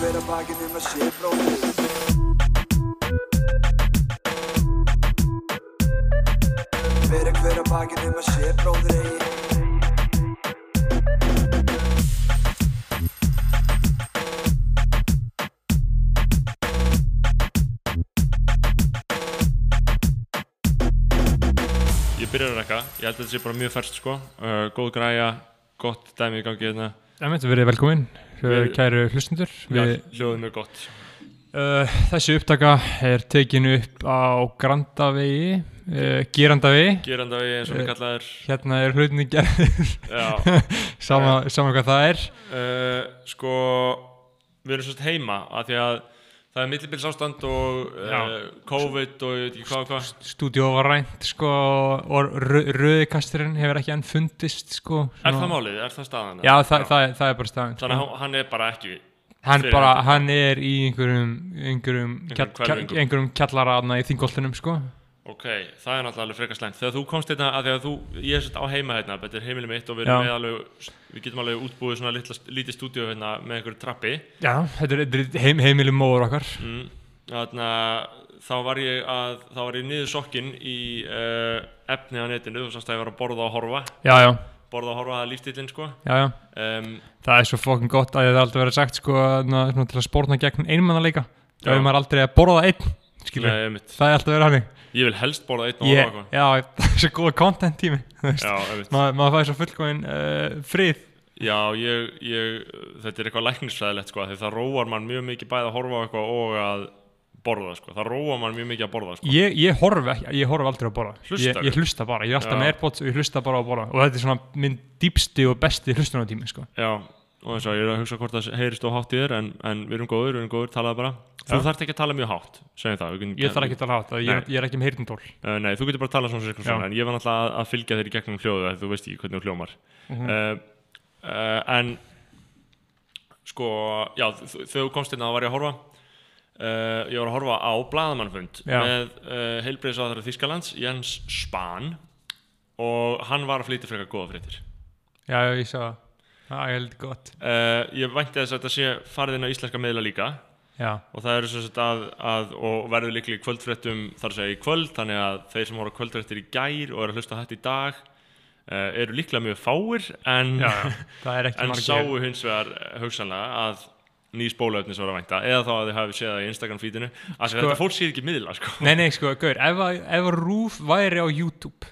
hver að bakinn um að sé bróðir. Fyrir hver að bakinn um að sé bróðir eigi. Ég byrjar að rekka, ég held að þetta sé bara mjög færst sko. Uh, Góð græja, gott dæmi í gangi hérna. Það með verið velkomin, Við- kæru hlustundur. Já, hljóðið mjög gott Uh, þessi upptaka er tekin upp á Grandavegi, uh, Gerandavegi. Geranda við eins og Eh, við kallaðir Hérna er hlutinni gerðir, Já, sama, sama hvað það er. uh, sko Við erum svolítið heima af því að það er millibils ástand og uh. COVID og ég veit ekki hvað og hvað Stúdíó var rænt, sko, og rö- röðikasturinn hefur ekki enn fundist, sko. Er það málið? Er það staðan? Já, það, Það, er, það er bara staðan. Þannig Sko. að hann er bara ekki Hann, bara, hann er í einhverjum, einhverjum, Einhverjum kjall, einhverjum kjallara aðna í þingoltunum, sko. Ok, það er náttúrulega frekar slæmt. Þegar þú komst hérna, að því að þú, ég er svolítið á heima hérna Þetta er heimilið mitt og við, alveg, við getum alveg útbúið svona litla, lítið stúdíu hérna með einhverju trappi. Já, þetta er, heim, heimili móður okkar. mm. Þannig að þá var ég að þá var ég niður sokkin í uh, efni á netinu þú sást að ég var að borða og horfa. Já, já, borða og horfa það er lífstillin sko. Já, já. um, Það er svo fokkin gott að það er aldrei verið sagt sko svona, til að spórna gegn einmannaleika Já. Það er maður aldrei að borða einn skilur, nei, það er alltaf verið hannig ég vil helst borða einn og horfa Já, það er svo góða content tími maður fæði svo fullkóin uh, frið. Já, ég, ég, þetta er eitthvað læknisfræðilegt sko, því það róar mann mjög mikið bæði að horfa á eitthvað og að borða sko, það róar mann mjög mikið að borða sko. Ég, ég ég horfi aldrei að borða. Ég, Hlustarðu? ég hlusta bara, ég er alltaf með Airpods og ég hlusta bara að borða. Og þetta er svona minn dýpsti og besti hlustunatími sko. Já, og eins og ég er að hugsa hvort það heyrist og hátt í þér en, en við erum góður, við erum góður, talaðu bara. Þú Já. þarft ekki að tala mjög hátt, segjum það. Getum- Ég þarf ekki að tala hátt, ég, ég er ekki með heyrnindól Uh, nei, þú getur bara að tala svona, svona en ég var náttúrulega að, að fylgja þér í gegnum hljóðu þegar þú veist ekki hvernig þú hljómar. Mhm. uh, uh, En sko, já, þegar þú komst inn þá var ég að horfa. Ég var að horfa á blaðamannfund Já. með heilbreyðsáður Þískalands, Jens Spahn og hann var að flytja frekar góða fréttir. Já, já, ég sá það Það er heldur gott uh, Ég vænti þess að þetta sé farið inn á íslenska miðla líka Já, og það eru svo sett að, að og verður líklega í kvöldfréttum þar segja í kvöld þannig að þeir sem voru á kvöldfréttir í gær og eru að hlusta þetta í dag uh, eru líklega mjög fáir en, já, já, en sáu hins vegar eh, hugsanlega að nýs bólaöfnis voru að vænta eða þá að þið hafi séð það í Instagram feedinu að Sko- þetta fólk séð ekki miðla sko. Nei, nei, sko, gaur, ef, ef Rúf væri á YouTube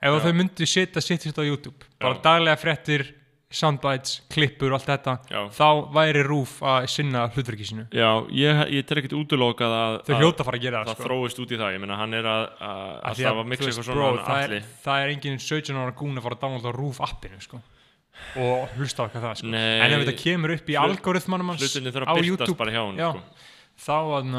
Ef Já. þau myndu setja sitt sitt á YouTube Bara Já. daglega fréttir, soundbites, klippur og allt þetta Já. Þá væri Rúf að sinna hlutverki sínu Já, ég, ég tel ekkert útilokað að, Þau að hljóta að fara að gera það það, sko þróist út í það ég meina hann er að, að alltaf að þú mixa eitthvað bro, svona það, allir er, það er engin 17 ára gún að fara að downloada Rúf appinu sko. og hlusta eitthvað það sko. Nei. en ef þetta kemur upp í Hlut- algoritmanum hans á að YouTube bara hjá hann já, sko. þá að,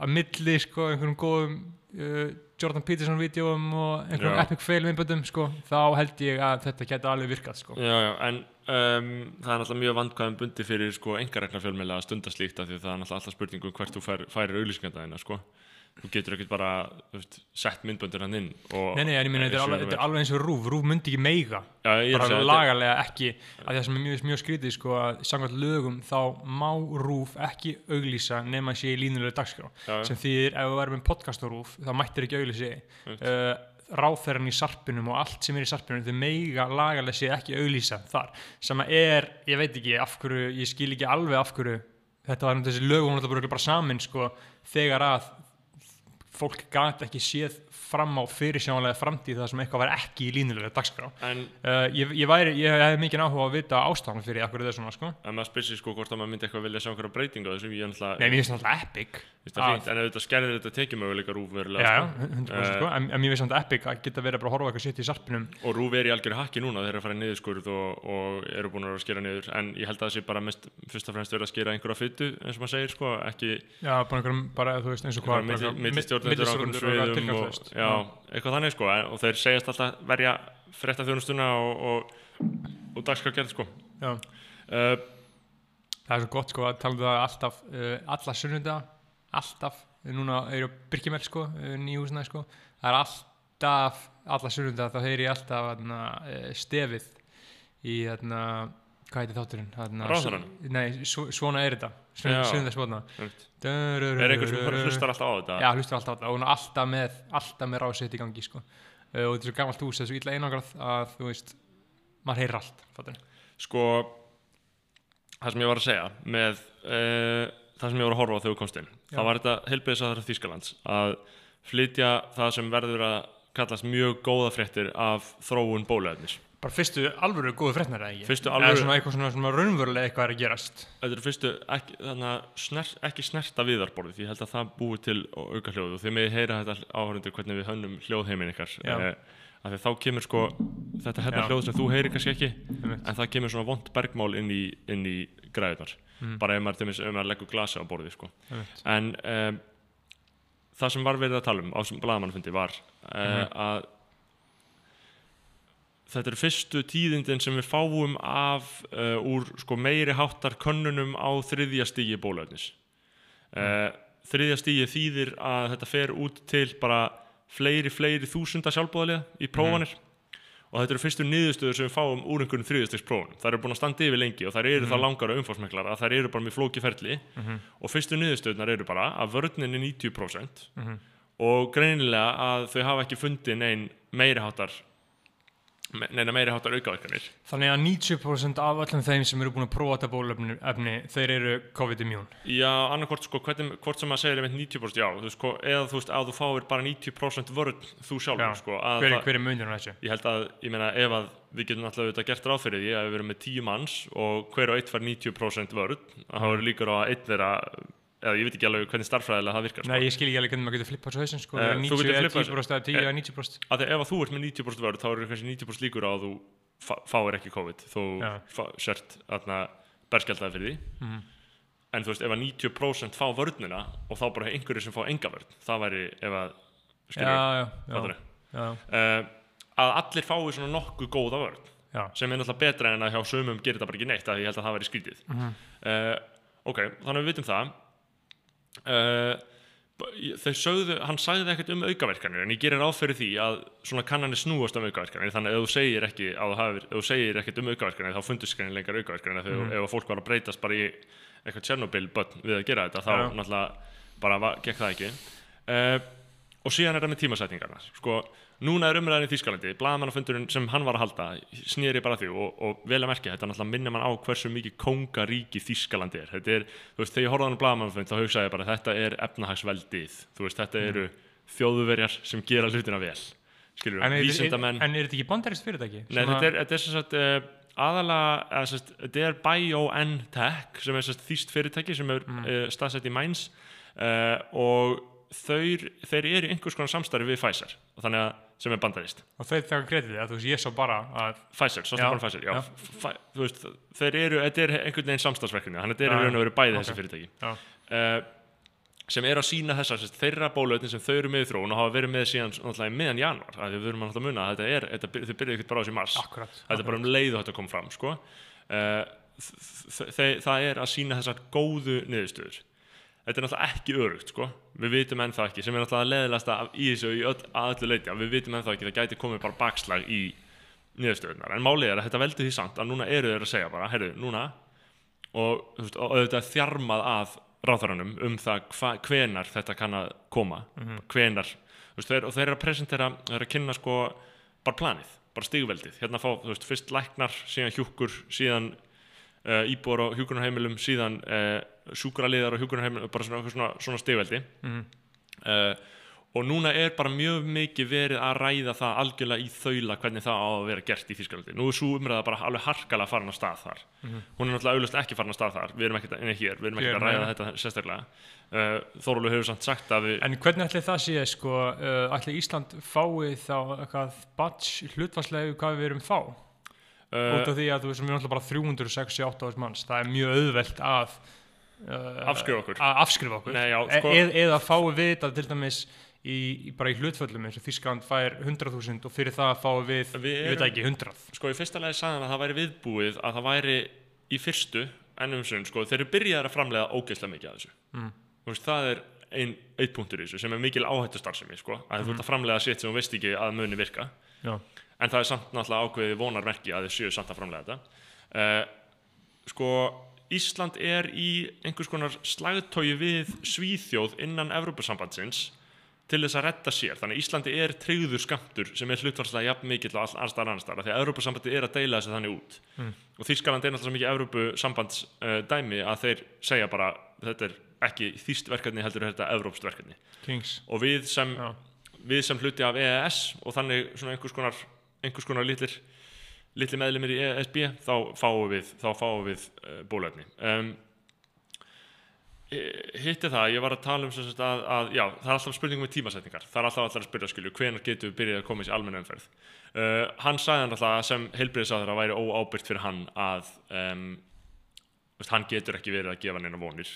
að milli sko, einhverjum góðum uh, Jordan Peterson vídeóum og einhverjum epic fail viðböndum sko, þá held ég að þetta geta alveg virkað sko. Já, já, en um, það er náttúrulega mjög vandkvæðum bundi fyrir sko engarekna fjölmiðlega að stunda slíkt af því að það er alltaf spurningu um hvert þú fær, færir auglýsingandagina sko. Þú getur ekkert bara veist, sett myndböndur hann inn og Nei, nei, en ég meina, þetta er alveg, eins og Rúf Rúf myndi ekki meiga. Að bara er- lagalega ekki að það sem er mjög, mjög skrítið sko að samkvæmt lögum þá má Rúf ekki auglýsa nema að sé í línulega dagskrá. Já. sem þýðir ef við verðum með podcast á Rúf þá mættir ekki auglýsi. Uh, ráþæran í sarpinum og allt sem er í sarpinum þau meiga lagalega sé ekki auglýsa þar. Sem er, ég veit ekki af hverju, ég skil ekki alveg af hverju þetta var um þessi lögum hún bara, bara samin sko þegar að fólk gat ekki séð fram á fyrirsjónlega framtíð það sem eitthvað var ekki í línulega dagskrá En Uh, ég, ég, væri, ég hef mikið áhuga á að vita ástæðan fyrir akkur er svona sko. ef maður spyrir sig sko hvort að maður myndi eitthvað vilja sjá einhverja breytingu á þessu, ég er náttúrulega Nei, mér finnst það alltaf epic það fínt, en þetta skerðir þetta tekjumöguleika rúf Já, verulega já, sko. 100% sko. en, en mér finnst það epic að geta verið bara að horfa eitthvað sitt í sarpinum og rúf er í algjörðu hakki núna þeir eru að fara í niðurskurð og, og eru búin að skera niður veist já, eitthvað þannig sko og þeir segjast alltaf verja frétta þjónustuna og, og, og dagskrafgerð sko. Já. uh, Það er svo gott sko að tala um það alltaf uh, alla sunnunda, alltaf núna er ég á Birkimel sko nýjúsna sko, það er alltaf alla sunnunda þá heyri ég alltaf uh, stefið í þarna, hvað heitir þátturinn? Ráðherrann? Nei, svo, svona er þetta. Svona svona Er eitthvað sem hlustar alltaf á þetta? Já, hlustar alltaf á þetta og hún er alltaf með, alltaf með rásett í gangi sko. og þetta er svo gammalt hús, þetta er svo illa einangrað að þú veist, maður heyrir allt fattarðu? Sko, það sem ég var að segja með uh, það sem ég var að horfa á þegar þú komst inn Já. það var þetta heilbreyðisáður Þýskalands að flytja það sem verður að kallast mjög góða fréttir af þróun bóluefnis Bara fyrstu alvöru góðu fréttnar eða ekki? Fyrstu Eða alvöru- svona eitthvað svona, svona raunverulega eitthvað er að gerast Þetta eru fyrstu ekki, þannig, að sner, ekki snerta viðarborðið, ég held að það búi til auka hljóð og þið megið heyra þetta áhörundur hvernig við hönnum hljóðheiminn ykkar eh, af því þá kemur sko þetta hérna hljóð sem þú heyrir kannski ekki Einmitt. en það kemur svona vond bergmál inn í, inn í græðunar Mm. bara ef maður, maður leggur glasi á borðið sko. En um, það sem var verið að tala um á sem blagamannfundi var uh, Mhm. að þetta eru fyrstu tíðindin sem við fáum af uh, úr sko, meiri háttar könnunum á þriðja stígi bólöfnis uh, þriðja stígi þýðir að þetta fer út til bara fleiri, fleiri þúsunda sjálfbóðalega í prófanir. Og þetta eru fyrstu niðurstöður sem við fáum úr einhvern þriðjastegs prófun þær eru búin að standa yfir lengi og þær eru það langar og umfásmeklar að þær eru bara með flóki ferli. Og fyrstu niðurstöðunar eru bara að vörnin er 90% og greinilega að þau hafa ekki fundið nein meiri háttar neina meiri háttar aukaverkanir. Þannig að 90% af öllum þeim sem eru búin að prófa þetta bólefni efni, þeir eru COVID-immún Já, annarkvort sko, hvernig, hvort sem maður segir einmitt 90% já, þú sko, eða þú veist að þú fáir bara 90% vörn þú sjálfur, sko hver, hver er munir á þessu? ég held að, ég meina, ef að við getum alltaf auðvitað gert ráð fyrir því að við erum með 10 manns og hver og eitt fær 90% vörn að það eru líkur á að einn þeirra eða ég veit ekki alveg hvernig starffræðilega það virkar sko. Nei, ég skil ekki alveg hvernig maður getur flippað svo hausinn sko, Eh, uh, þú 90 getur eða flippað 10% eða 10 eða 90% að því ef að þú ert með 90% vörn þá eru kannski 90% líkur á að þú fá, fáir ekki COVID. Já. fá, sért aðna berskjaldað fyrir því. Mhm. en þú veist ef að 90% fá vörnina og þá bara einhverju sem fá enga vörn það væri ef að skilur, já, já, uh, að allir fái svona nokkuð góða vörn já, sem er náttúrulega betra en að hjá sumum gerir þetta bara ekki neitt að ég held að það væri skrítið. Mhm. uh, ok, þannig að við vitum það uh, þau sögðu, hann sagði ekkert um aukaverkanir en ég gerir fyrir því að svona kannanir snúast um aukaverkanir þannig að ef þú segir ekki hafir, ef þú segir ekkert um aukaverkanir þá fundust skrænin lengar aukaverkanir þegar Mhm. ef fólk var að breytast bara í eitthvað Chernobyl börn við að gera þetta þá Já. náttúrulega bara gekk það ekki uh, og síðan er það með tímasetningarna sko, núna er umræðin í Þýskalandi blagamannafundurinn sem hann var að halda snýri bara að því og, og vel að merkja þetta náttúrulega minnir mann á hversu mikið kongaríki Þýskalandi er þetta er, þú veist, þegar ég horfði á blagamannafund þá hugsaði ég bara þetta er efnahagsveldið þú veist, þetta eru þjóðuverjar sem gera hlutina vel skilur er, vísindamenn en er þetta ekki bandarist fyrirtæki? Nei, þetta er, þetta er sem sagt uh, aðalega, eða sem sagt, þetta er BioNTech sem er þýst fyrirtæki sem er mm. uh, staðsett í Mainz uh, og þeir, þeir eru einhvers konar samstarfi við Pfizer og þannig að sem er bandarist Og þeir taka kreditið, að þú veist, ég sá bara að Pfizer, bara Pfizer, já, já. Þú veist, þeir eru, þetta er einhvern veginn samstagsverkefni, þannig að þetta er í raun og veru bæði ok. þessi fyrirtæki. Uh, sem er að sína sem sagt, þeirra bólöðin sem þau eru með í þróun og hafa verið með síðan náttúrulega meðan januar, því við erum náttúrulega að muna að þetta er, þetta, þau byrjuðu ekkert bara á þessi mars. Akkurat þetta er bara um leið og þetta kom fram sko. uh, það er að sína þessar góðu niðurstöður þetta er náttúrulega ekki örugt sko. við vitum ennþá ekki, sem er náttúrulega leðilegasta í þessu í öll, að öllu leiti við vitum ennþá ekki, það gæti komið bara bakslag í niðurstöðunar, en málið er að þetta veldur því samt að núna eru þeir að segja bara, heyrðu, núna og, veist, og auðvitað þjarmað að ráþaranum um það hva, hvenar þetta kann að koma. Hvenar, þú veist, þeir, og þeir eru að presentera þeir eru að kynna sko bara planið, bara stigveldið, hérna fá, þú veist, fyrst læknar, síðan hjúkkur, síðan uh, íbúar á hjúkurnarheimilum, síðan uh, sjúkraliðar á hjúkurnarheimilum, bara svona, svona, svona stigveldi. Mhm. uh, og núna er bara mjög mikið verið að ræða það algjörlega í þaula hvernig það á að vera gert í Þýskalandi. Nú er svo umræða bara alveg harkalega farin á stað þar. Hún er náttúrulega auðvitað ekki farin á stað þar. Við erum ekkert, nei, hér, við erum ekkert að ræða þetta sérstaklega. Uh, Þórólu hefur samt sagt að við En hvernig ætli það sé, sko, uh, ætli Ísland fái þá eitthvað batch hlutvarslega hvað við erum fá? Út af því að þú veist, við erum alltaf bara 368 árs manns, það er mjög auðvelt að Afskrifa okkur. afskrifa okkur. Nei, já, E- sko- eð, eða fáum við þetta til dæmis í, í bara í hlutföllum eins og Þískland fær 100.000 og fyrir það fáum við, Við ég veit erum- ekki, 100 sko í fyrsta lagi sagði hann að það væri viðbúið að það væri í fyrstu ennum sunn, sko, þeir eru byrjaðar að framlega ógeðslega mikið að þessu. Mm. Veist, það er ein, eitt punktur í þessu sem er mikil áhættu starfsemi sko, að þú ert að framlega sitt sem þú veist ekki að muni virka. Já, en það er samt náttúrulega ákveðið vonarmerki að þið séu samt að framlega þetta. Uh, sko Ísland er í einhvers konar slagtói við Svíþjóð innan Evrópusambandsins til þess að redda sér þannig að Íslandi er tryggður skamtur sem er hlutvarslega jafn mikill og all annar annar staðar því að Evrópusambandi er að deila þessu þannig út mm. og Þýskaland er náttúrulega mikið Evrópusambands uh, að þeir segja bara þetta er ekki þýst verkefni heldur þetta Evrópst verkefni Kings og við sem, Já. við sem hluti af EES og þannig svona einhvers konar, einhvers konar litlir, litlir meðlumir í ESB þá fáum við, þá fáum við uh, bólefni um, hitti það, ég var að tala um að, að já, það er alltaf spurning með tímasetningar. Það er alltaf alltaf að spyrja skilju, hvenar getum við byrjað að koma í almenna umferð? Uh, hann sagði alltaf sem heilbriðisáður að væri óábyrgt fyrir hann að um, veist, hann getur ekki verið að gefa neina vonir.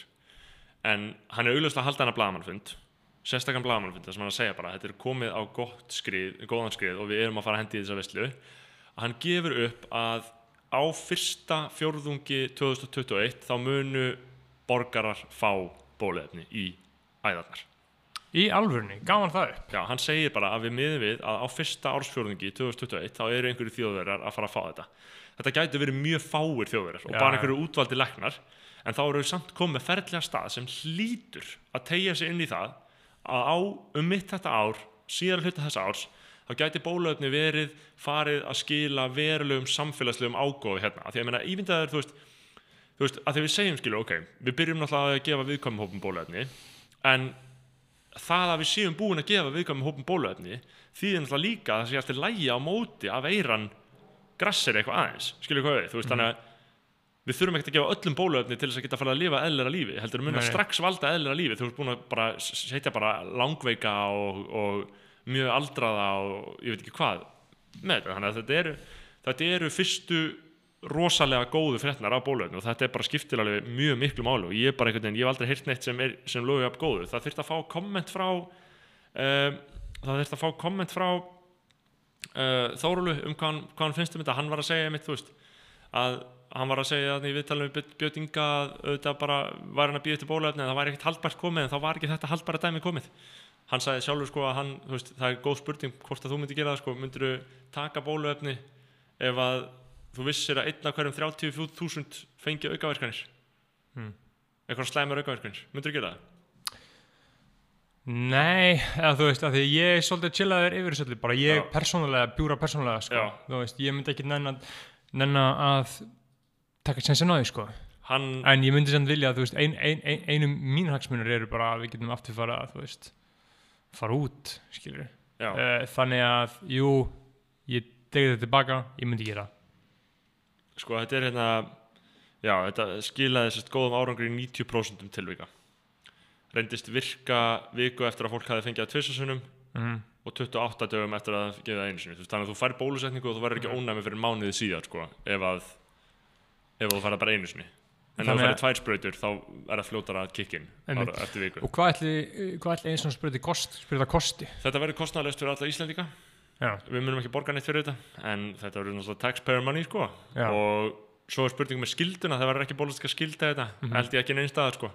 En hann er augljóslega að halda hann að blagamannfund sérstakann blagamannfund þar sem hann að segja bara þetta er komið á gott skrið, góðan skrið og við erum að fara að hendi í þessa veslu að hann gefur upp að á fyrsta fjórðungi 2021 þá munu borgarar fá bóluefni í æðarnar. Í alvörni, gaman það upp? Já, hann segir bara að við miðum við að á fyrsta ársfjórðungi 2021 þá eru einhverju þjóðverjar að fara að fá þetta. Þetta gæti verið mjög fáir þjóðverjar og bara einhverju útvaldi læknar en þá eru við samt komið ferðlega stað sem hlýtur að tegja sig inn í það að á um mitt þetta ár síðar hluta þessa árs þá gæti bóluefni verið farið að skila verulegum samfélagslegum ágóði hérna, því að ég meina ívindaður, þú veist þú veist, að því við segjum skilu, ok við byrjum náttúrulega að gefa viðkvæmum hópum bóluefni en það að við séum búin að gefa viðkvæmum hópum bóluefni þýðir náttúrulega líka að það sé alltaf lægi á móti að veiran grassir eitthvað aðeins, skilju hvað við, þú veist, þannig að við þurfum ekkert að gefa öllum bóluefni til þess að geta að fara að lifa eðlera lífi, heldur að Nei. strax valda eðlera lífi, þú ert búin að bara setja bara langveika og, og mjög aldraða og ég veit ekki hvað með þetta, þannig að þetta eru þetta eru fyrstu rosalega góðu fréttnar af bóluefni og þetta er bara skiptir alveg mjög miklu málu og ég er bara einhvern veginn, ég hef aldrei heyrt neitt sem, er, sem lögu upp góðu, það þurft að fá komment frá um, það þurft að fá komment frá uh, Þórulu um hvað hvað hann finnst um þetta. Hann var að segja mitt, þú veist að hann var að segja að í viðtalum við Björn Inga að auðvitað bara var hann að býja eftir bóluefni en það væri ekkert haldbært komið en þá var ekki þetta haldbæra dæmi komið hann sagði sjálfur sko að hann, þú veist, það er góð spurning hvort að þú myndir gera það sko, myndir þú taka bóluefni ef að þú vissir að einn af hverjum 30.000 fengi aukaverkanir Hmm. eitthvað slæmur aukaverkanir, myndir þú gera það? Nei, eða þú veist, að því ég er svolítið chillaður yfir þessu öllu, bara ég Já. persónulega, bjúra persónulega, sko, Já. þú veist, ég myndi ekki nenna að taka sensin á því, sko, hann, en ég myndi samt vilja að, þú veist, ein, ein, ein, einum mínu hagsmunur eru bara að við getum aftur fara að, þú veist, fara út, skilur, uh, þannig að, jú, ég degið þetta tilbaka, ég myndi gera, sko þetta er hérna já, þetta skilaði sérst góðum árangri í 90% tilvika. Reyndist virka viku eftir að fólk hafi fengið að tvisasunum mm. og 28 dögum eftir að það einu sinni. Þú veist, þannig að þú fær bólusetningu og þú verður ekki ónæmi fyrir mánuði síðar sko, ef að ef að þú fær það bara einu sinni en ef þú Þannig fær að- tvær sprautur þá er það fljótara að kikkin eftir viku Og hvað ætli, ætli eins og spurði kost, það kosti? þetta verður kostnæðalist fyrir alla Íslendinga Já, við munum ekki borga neitt fyrir þetta en þetta verður náttúrulega taxpayer money sko. Og svo er spurning með skilduna það verður ekki bólusetska skilda þetta Mhm. held ég ekki neinn staðar sko.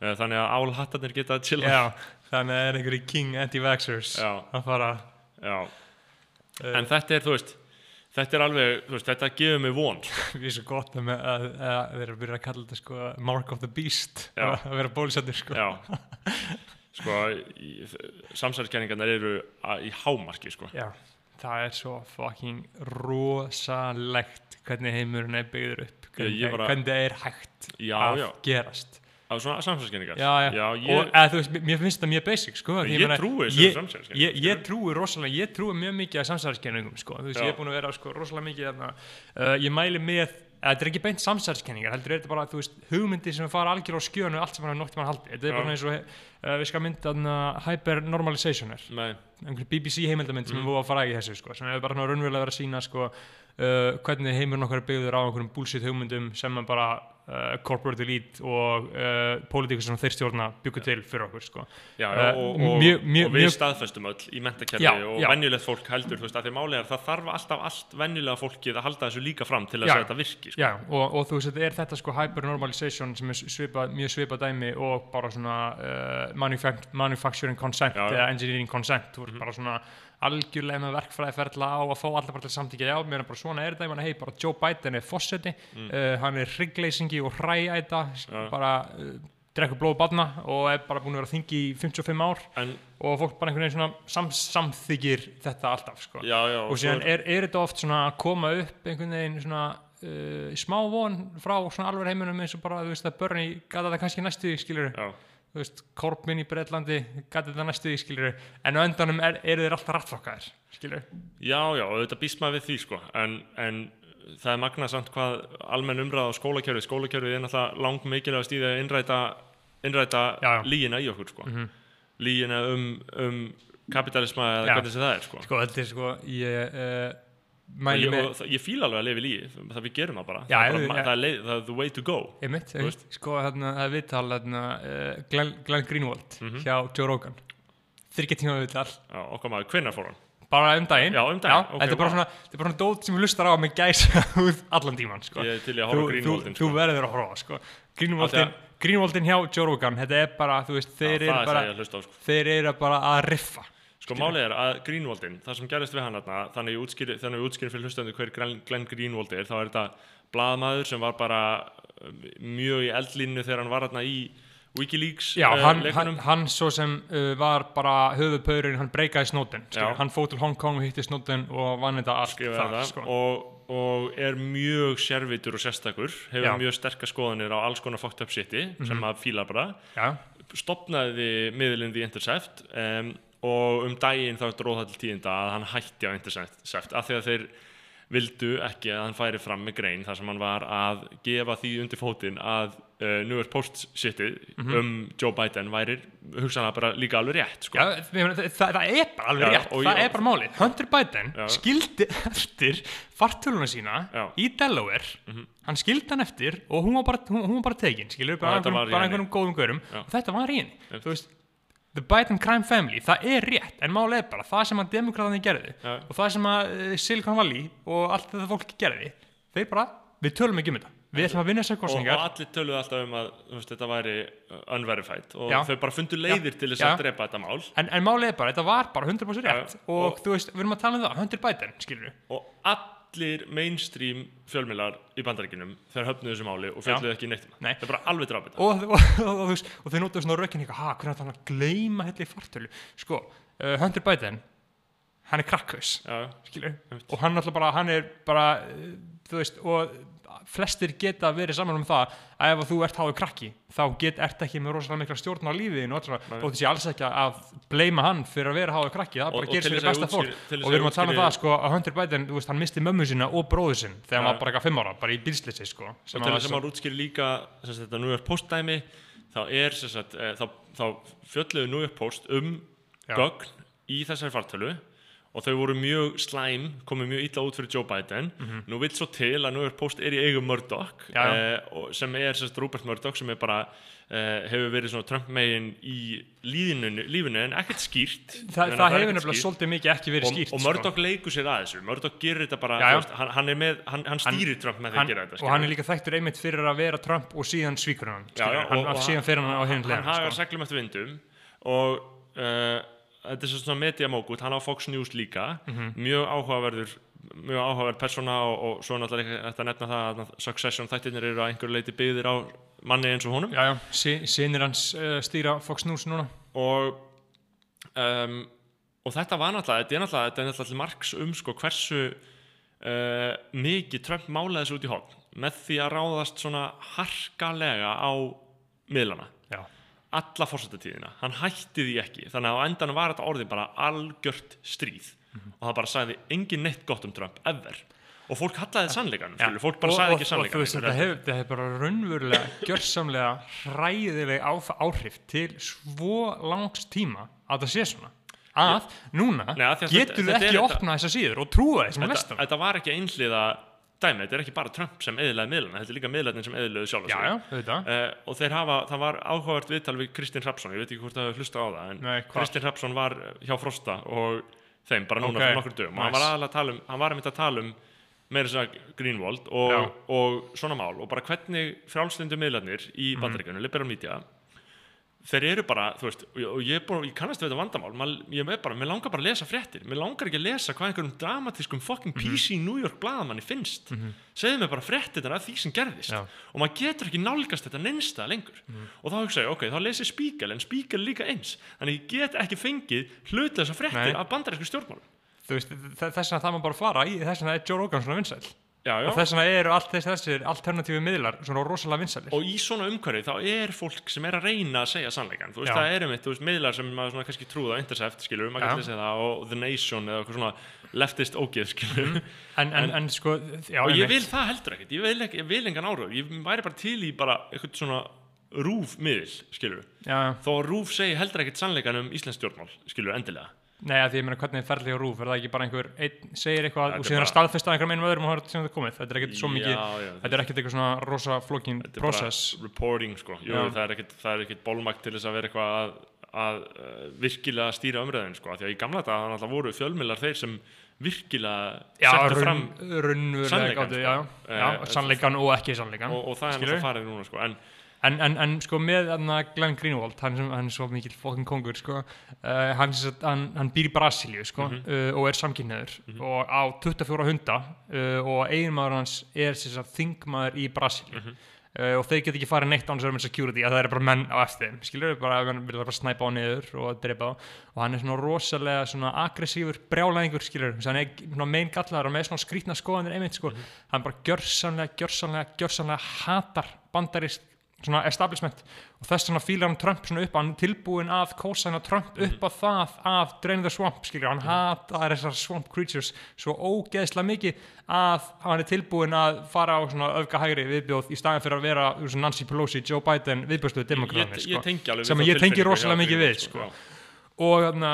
Eh, þannig að álhattarnir geta að chilla já, þannig að það er einhverju king anti-vaxxers að fara, Já. uh, en þetta er þú veist þetta er alveg, veist, þetta gefur mig von sko. við erum svo gott að, með, að, að þeir eru byrjað að kalla þetta sko mark of the beast Já. að vera bólusettir sko Já. sko samsæðiskenningarnar eru að, í hámarki sko. Já, það er svo fucking rosalegt hvernig heimurinn er byggður upp hvernig, ég var að- hvernig það er hægt Já, að já. gerast á svona samsæðiskenningar já, já. ég, og eða, þú veist, mér finnst það mjög basic sko, Ég meina, trúi þessu ég, samsæriskenningum, ég, ég trúi rosalega, ég trúi mjög mikið að samsæðiskenningum sko, þú veist, Já. ég er búin að vera sko, rosalega mikið þarna, uh, ég mæli með þetta er ekki beint samsæðiskenningar, heldur er þetta bara þú veist, hugmyndir sem fara algjör á skjönu allt sem hann er nokt mann haldi, þetta er Já. bara eins og uh, við skal mynda þarna hypernormalization er nei, einhver BBC heimildamind sem Mm. er búið að fara í sko, sko, uh, hvernig heimurinn okkar er byggður á einhverjum bullshit hugmyndum sem er bara uh, corporate elite og uh, pólitíkur sem þeir stjórna byggur til fyrir okkur sko. já, já, Eh, og, og, mjög- mjög- og við staðfestum öll í mentakerfi og já. venjulegt fólk heldur þú veist, að því máli er það þarf alltaf allt venjulega fólkið að halda þessu líka fram til að Já. segja þetta virki sko. Já, og, og þú veist, þetta er þetta sko hypernormalization sem er svipað, mjög svipað dæmi og bara svona uh, manufact manufacturing consent eða engineering consent, þú veist bara svona algjörlega með verkfræðiferðla á að fá allar bara til samtíkja, já, mér er bara svona er þetta, ég meina, hei, bara Joe Biden er fósetti, uh, hann er hryggleysingi og hrææta, Já. bara uh, drekkur blóð badna og er bara búin að vera þingi í 55 ár en og fólk bara einhvern veginn svona sam, samþykir þetta alltaf, sko. já, já, og síðan er, er þetta oft svona að koma upp einhvern veginn svona uh, smá von frá svona alveg heiminum eins og bara, þú veist, að börni gata þetta kannski næstu, skilur já, þú veist, Korbin í Breitlandi gæti þetta næstu því, skilur en á endanum er, eru þeir alltaf rattfokkaðir skilur, já, já, þetta býst maður við því sko, en, en það er magnað samt hvað almenn umræða á skólakjörfi skólakjörfi er náttúrulega lang mikilvægast í því að innræta, innræta Já, já. lígina í okkur sko. lígina um, um kapitalisma eða hvernig það er sko. sko, þetta er sko ég uh, ég, og ég fíla alveg að lifa í lígi það við gerum það bara, Já, það, er ég- bara já. það, er leið, það er the way to go Þú veist. sko, þarna, það er viðtal þarna, uh, Glenn, Glenn Greenwald Mhm. hjá Joe Rogan þryggja tíma viðtal já, okkar maður, hvenær fór hann? bara um daginn, Já, um daginn, ok, þetta er bara svona, svona dót sem við lustar á með gæsa út allan tíman sko. ég er til að horfa þú, grínvóldin þú verður að horfa sko. Greenwaldin, Greenwaldin hjá Joe Rogan þetta er bara, þú veist, þeir eru er bara ég að sko. þeir eru bara að riffa Sko málið er að Greenwaldin, það sem gerist við hann þarna, þannig ég útskýri, þannig ég útskýri fyrir hlustandi hver Glenn, Greenwald er, þá er þetta blaðmaður sem var bara um, mjög í eldlínu þegar hann var þarna í Wikileaks Já, eh, hann, hann, leikunum. hann svo sem uh, var bara höfuðpaurinn, hann breykaði Já. hann fóð til Hong Kong og hitti Snowden og vann þetta allt þar sko. og, og er mjög sérvitur og sérstakur, hefur Já. Mhm. mjög sterkar skoðanir á alls konar fucked up shiti sem að fíla bara, Já, stopnaði miðlinn The Intercept um, og um daginn þá dróð það til tíðinda að hann hætti á Intercept af því að þeir vildu ekki að hann færi fram með grein þar sem hann var að gefa því undir fótinn að uh, New York Post shitið um Joe Biden væri hugsanlega bara líka alveg rétt sko. Já það, það, er bara alveg Já, rétt, og það ég- er bara málið Hunter Biden Já. skildi eftir fartöluna sína Já. Í Delaware hann skildi hann eftir og hún var bara, hún, hún var bara tekin skilur, bara, í bara einhverjum góðum gaurum Já. og þetta var Einmitt. þú veist, the Biden crime family, það er rétt en er bara, það sem að demokraðinni gerði Já. og það sem að uh, Silicon Valley og allt þetta fólk gerði þeir bara, við tölum ekki um þetta við ætlum að vinna þessar og, og kostningar allir töluðu alltaf um að veist, þetta væri uh, unverified og Já. þau bara fundu leiðir til þess Já. að drepa þetta mál en, en er bara, þetta var bara 100% rétt Já. og, Og- þú veist, við erum að tala um það, Hunter Biden skilur og allir mainstream fjölmiðlar í bandaríkinum þeir höfnuðu þessu máli og fjalluðu ekki neitt það. Nei. það er bara alveg drafið og, og, og, og, þau notuðu svona rökin eitthvað, ha, hvernig ætla hann að gleyma hérna í fartölu sko, uh, Hunter Biden hann er Einmitt. og hann bara hann er bara, uh, þú veist og flestir geta verið saman um það að ef að þú ert háðu krakki þá get, ert ekki með rosalega mikla stjórn á lífiðin og þessi alls ekki að bleima hann fyrir að vera háðu krakki, það Og- bara gerist fyrir þess að besta fólk. þess og við að erum að tala um það sko að Hunter Biden, þú veist, hann misti mömmu sína og bróðu sinn þegar hann var bara eitthvað fimm ára, bara í bílsleysi sko, og til að- þess að maður útskýri líka sem sagt, þetta þá er sem sagt, e, þá, þá fjölluðu New York Post um gögn í þessari fartölu og þau voru mjög slæm, komið mjög illa út fyrir Joe Biden. Nú vill svo til að New York Post er í eigum Murdoch eh, sem er sagt, Rupert Murdoch sem er bara eh, hefur verið svona Trump megin í lífinu, lífinu en ekkert skýrt. Þa, það er hefur nefnilega svolítið mikið ekki verið og, skýrt og Murdoch leikur sér að þessu. Murdoch gerir þetta bara, Já, já. veist, hann, hann, er með, hann, hann stýrir Trump með því hann, að gera þetta og hann er líka þekktur einmitt fyrir að vera Trump og síðan svíkur hann, hann, síðan fyrir hann á hinn hann hagar sko. seglum eftir vindum og uh, þetta er svo svona media mógut, hann á Fox News líka. Mhm. mjög áhugaverður mjög áhugaverð persóna og, og svo náttúrulega þetta nefna það að Succession þættirnir eru að einhverju leiti byggðir á manni eins og honum. Já, já, sí- synir hans uh, stýra Fox News núna. Og um, og þetta var náttúrulega þetta er náttúrulega, þetta er náttúrulega til marks um sko hversu uh, mikið Trump málaði þessu út í hólm með því að ráðast svona harkalega á miðlana. Já, alla fórsættatíðina, hann hætti því ekki. Þannig að á endanum var þetta orðið bara algjört stríð. Og það bara sagði engin neitt gott um Trump, ever. Og fólk hallaði sannleikan, skilur, fólk bara og, sagði ekki og þú sannleikan þetta hefur, þetta hefur bara raunverulega gjörsamlega hræðileg áhrif til svo langs tíma að það sé svona. Að núna Nei, að getur þetta- þetta ekki að opna þessar síður og trúa sem að þetta, þetta var ekki einhliða dæmi, þetta er ekki bara Trump sem eðlaði miðlana, þetta er líka miðlarnir sem eðlaði sjálf já, já, auðvitað Uh, og þeir hafa, það var áhugavert viðtal við Kristinn Hrapsson, ég veit ekki hvort það hefur hlusta á það en Nei, hvar? Kristinn Hrapsson var hjá Frosta og þeim bara núna Ok, fyrir nokkur dögum og hann nice. var aðalega að tala um, hann var einmitt að tala um meira þess að Greenwald og, Já. og svona mál og bara hvernig frjálslindu miðlarnir í Mhm. bandaríkjunum, liberal media þeir eru bara, þú veist, og, ég, bara, ég kannast við þetta vandamál, Mal, ég er bara, mér langar bara að lesa fréttir, mér langar ekki að lesa hvað einhverjum dramatískum fucking. PC New York blaðamanni finnst, segðu mér bara fréttir af því sem gerðist. Já. Og maður getur ekki nálgast þetta neinsta lengur. Og þá hugsa ég, ok, þá lesi Spiegel en Spiegel er líka eins, þannig ég get ekki fengið hlutlösa fréttir Nei. af bandarísku stjórnmálum. Þú veist, þess vegna það maður bara að fara í þess vegna er Joe Rogan svona vinsæl já, já. og þess vegna eru allt þessi, þessir alternatífi miðlar svona rosalega vinsælir. Og í svona umhverfi þá er fólk sem er að reyna að segja sannleikan þú veist, Já. það er einmitt, þú veist, miðlar sem maður svona kannski trúða Intercept, skilur, maður getur lesið það og The Nation eða eitthvað svona leftist ógeð, skilur en, en, en, sko, já, og ég vil það heldur ekkert, ég vil, ekki, ég vil engan áhrif ég væri bara til í bara eitthvað svona rúf miðl, skilur þó rúf segi heldur ekkert sannleikan um Íslands stjórnmál, skilur, endilega Nei, því ég meina hvernig er ferli á rúf, er það ekki bara einhver einn segir eitthvað Þetta og síðan bara- að staðfesta einhverjum einum öðrum og það er sem þetta komið, þetta er ekkert svo mikið Já, já, þetta er ekkert eitthvað svona rosa flókin þetta er process. bara reporting, sko. Jú, það er ekkert, það er bólmakt til þess að vera eitthvað að, að uh, virkilega stýra umræðin, sko, því að í gamla dag þannig að voru fjölmiðlar þeir sem virkilega settu fram sannleikann, gátu, sko. Eh, sannleikan og ekki sannleikan og, og það er náttúrulega farið núna, sko. En en, en, en sko með Glenn Greenwald hann, sem, hann er svo mikill fokkin kongur sko, uh, hann, hann, hann býr í Brasilíu sko, Mhm. uh, og er samkynneður og á 24 hunda uh, og eiginmaður hans er þingmaður í Brasilíu. Mhm. uh, og þeir get ekki farið neitt án vera með security að það eru bara menn á eftir skilur bara, vil bara snæpa á niður og drepa á og hann er svona rosalega svona aggressífur brjálæðingur skilur þess að hann er svona mein gallar og með svona skrítna skoðanir einmitt sko, hann bara gjörsamlega, gjörsamlega, gjörsamlega hatar bandarist svona establishment. Og þess vegna fílar hann Trump svona upp hann er tilbúin að kósa Trump upp á það af Drain the Swamp skilur, hann hatar þessar swamp creatures svo ógeðslega mikið að hann er tilbúin að fara á svona öfga hægri viðbjóð í staðin fyrir að vera veist, Nancy Pelosi, Joe Biden viðbjóðsluðu ég, demokratið ég tengi alveg við sem ég tengi rosalega mikið við sko. já. og, þarna,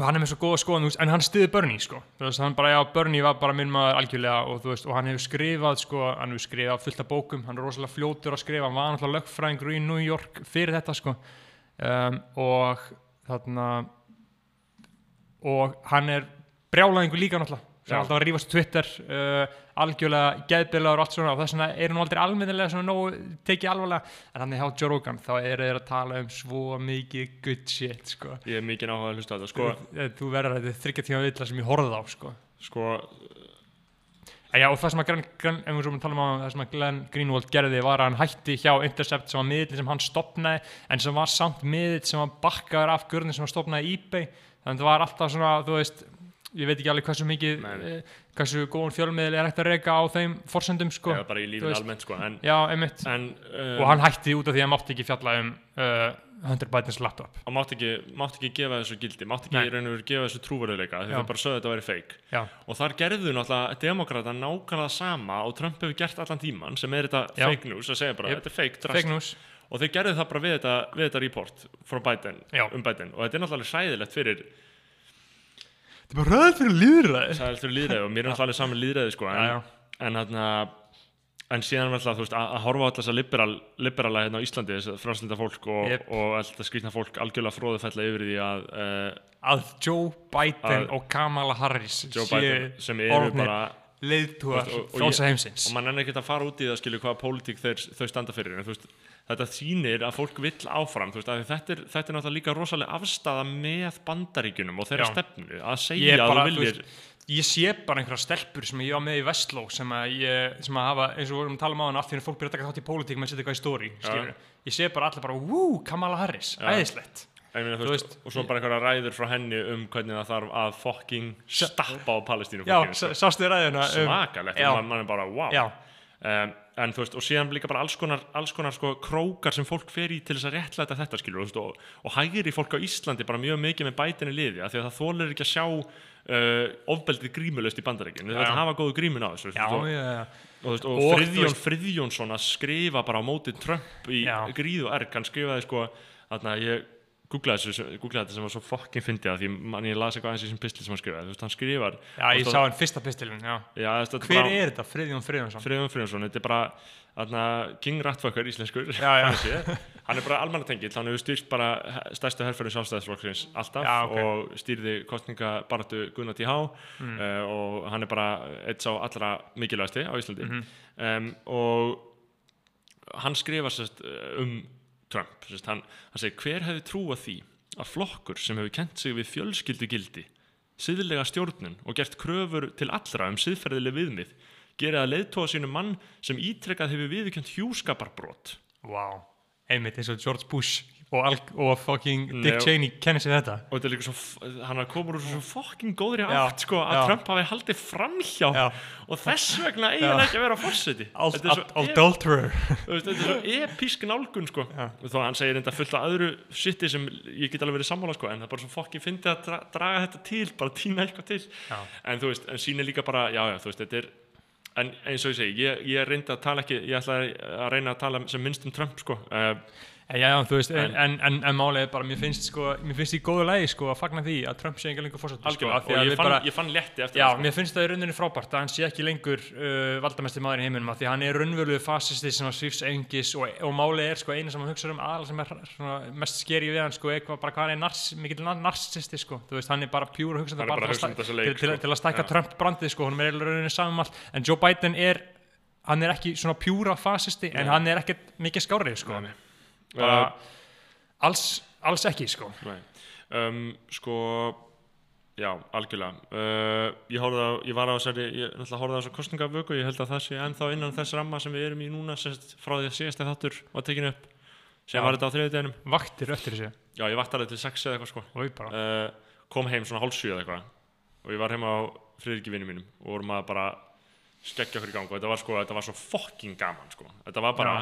og hann er með svo góða skoðan veist, en hann stiði Bernie sko. Veist, hann bara, já, Bernie var bara minn maður algjörlega og, þú veist, og hann hefur skrifað sko, hann hefur skrifað fullt af bókum hann er rosalega fljótur að skrifa, hann var náttúrulega lögfræðingur í New York fyrir þetta sko. um, og þarna og hann er brjálæðingur líka náttúrulega sem er alltaf að rífast Twitter uh, algjörlega geðbilaður og allt svona og þess vegna eru nú aldrei almennilega svona nógu tekið alvarlega en hann er hjá Joe Rogan þá eru þeir að tala um svo mikið good shit sko. ég er mikið áhuga að hlusta á þetta sko, Eh, þú verður að þetta er þryggja tíma villa sem ég horfði á sko. sko En Já, og það sem að Glenn, Glenn, ef við svo að tala um að það sem að Glenn Greenwald gerði var að hann hætti hjá Intercept sem var miðl sem hann stopnaði en sem var samt miðl sem var bakkaður af görðin sem hann stopnaði eBay þannig að það var alltaf svona, þú veist ég veit ekki alveg hversu mikið Nei, eh, hversu góðan fjölmiðl er hægt að reyka á þeim forsendum sko. eða bara í lífin almennt sko en, Já, einmitt en um, og hann hætti út af því að hann mátti ekki fjalla um uh, Hunter Bidens laptop hann mátti ekki, mátti ekki gefa þessu gildi mátti ekki Nei. raun og veru gefa þessu trúverðuleika því Já. þau bara sögðu þetta að vera feik Já, og þar gerðu náttúrulega demokrata nákvæmlega sama og Trump hefur gert allan tíman sem er þetta Já. fake news að segja bara Yep. þetta er fake fake news og þeir gerðu það bara við þetta, við þetta report frá Biden, Já. um Biden og þetta er náttúrulega hræðilegt fyrir Þetta er bara ræð fyrir líðræði sæðilegt fyrir líðræði og mér er náttúrulega alveg saman líðræði sko, en, en þarna en síðan verður þú veist að, að horfa á alltaf þessa liberal, liberala hérna á Íslandi þess að fráslinda fólk og, Yep. og alltaf skrýtna fólk algjörlega fróðu fella yfir því að uh, að Joe Biden Að- og Kamala Harris Joe Biden sem eru bara leiðtúar ég- heimsins. og mann er ekkert að fara út í það skilju hvaða pólitík þau standa fyrir en veist, þetta þýnir að fólk vill áfram veist, þetta, er, þetta er náttúrulega líka rosalega afstafa með bandaríkjunum og þeirra Já. stefnu að segja er að bara, þú viljir ég sé bara einhverja stelpur sem ég var með í Vestló sem að, ég, sem að hafa, eins og við vorum að tala um á hann allt því að fólk byrja að taka þátt í pólitík með að setja eitthvað í stóri ég sé bara allir bara, wú, Kamala Harris æðislegt meina, þú Þú veist, og svo bara einhverja ræður frá henni um hvernig það þarf að fucking stappa á Palestínu já, s- sástu þið ræðina um, svakalegt og mann man er bara wow. Um, en þú veist, og síðan líka bara alls konar, alls konar sko, krókar sem fólk fer í til þess að réttlæta þetta skilur, veist, og, og hægri fólk á Íslandi bara mjög mikið með bætinni liði af því að það þólir ekki að sjá uh, ofbeldið grímulöst í þetta já. hafa góðu grímun á þessu já, og, já, og, og, Friðjón Friðjónsson að skrifa bara á móti Trump í gríð og erg, hann skrifaði sko þarna ég googlaði þetta sem var svo fucking fyndið að því man, ég las eitthvað aðeins í þessum pistil sem hann skrifaði, þú veist, hann skrifar já, ég sá hann fyrsta pistilin já. já, er hver bara- er þetta, Friðjón Friðjónsson Friðjón Friðjónsson, þetta er bara þarna, King Ratfucker íslenskur Já, hann er bara almannatengill hann hefur stýrt bara stærstu herfæri sjálfstæðisflokksins alltaf Já, ok. og stýrði kostningabaratu Gunnar T.H. Mm. Uh, og hann er bara eitt sá allra mikilvægasti á Íslandi Mhm. um, og hann skrifar sérst um Trump hann, hann segir, hver hefði trúað því að flokkur sem hefur kent sig við fjölskyldugildi siðlega stjórnun og gert kröfur til allra um siðferðileg viðmið gera að leiðtóa sínu mann sem ítrekkað hefur viðurkjönd hjúskaparbrot Wow. Einmitt eins og George Bush og, og fucking Dick Cheney kennir sér þetta. og þetta er líka svo, hann er komur úr svo fokkin góðri átt sko, að já. Trump hafi haldið framhjá Já. og þess vegna eiginlega ekki að vera er svo, ep, adulterer. þetta er svo episk nálgun sko. þá hann segir þetta fullt af öðru sitti sem ég get alveg verið sammála sko, en það er bara svo fokkin fyndið að dra draga þetta til bara tína eitthvað til Já. en þú veist, en sýnir líka bara já, já, þú veist, þetta er en eins og ég segi, ég, ég reyndi að tala ekki ég ætla að reyna að tala sem minnst um Trump sko. uh, Já, já, þú veist, en, En- en, en, er bara, mér finnst, sko, mér finnst í góðu lagi, sko, að fagna því að Trump sé enga lengur fórsett, sko, algjörlega, og að ég fann, bara, ég fann létti eftir já, það sko. mér finnst það í rauninni frábært að hann sé ekki lengur uh, valdamesti maður í heiminum, af því að hann er raunverulegu fasisti sem að svífs engis og, og málið er, sko, einu sem hann hugsa um aðal sem er svona, mest skeri við hann, sko, eitthvað, bara hvað hann er nars, mikill nar- narcissisti, sko, þú veist, hann er bara pjúr hugsa Hann er bara að hugsa um til, að stækka Já. Sko, hann er er, hann er ekki svona pjúra fasisti, en hann er ekkert mikið skárið, sko, Nei, nei. Bara, Uh, alls, alls ekki, sko. Um, sko já, algjörlega. Uh, ég, á, ég var á þessari ég náttúrulega horfði á þessari kostningavöku ég held að það sé ennþá innan þess ramma sem við erum í núna sérst, frá því að síðasta þáttur var tekinu upp sem Já. var þetta á þriðudeginum vaktir eftir þessu. Já, ég vart alveg til sex eða eitthvað sko. Uh, kom heim svona hálfsjö eða eitthvað. Og ég var heima á friðriki vinnum mínum og vorum að bara skeggja okkur í gang. Og þetta var sko, þetta var svo fucking gaman sko, þetta var bara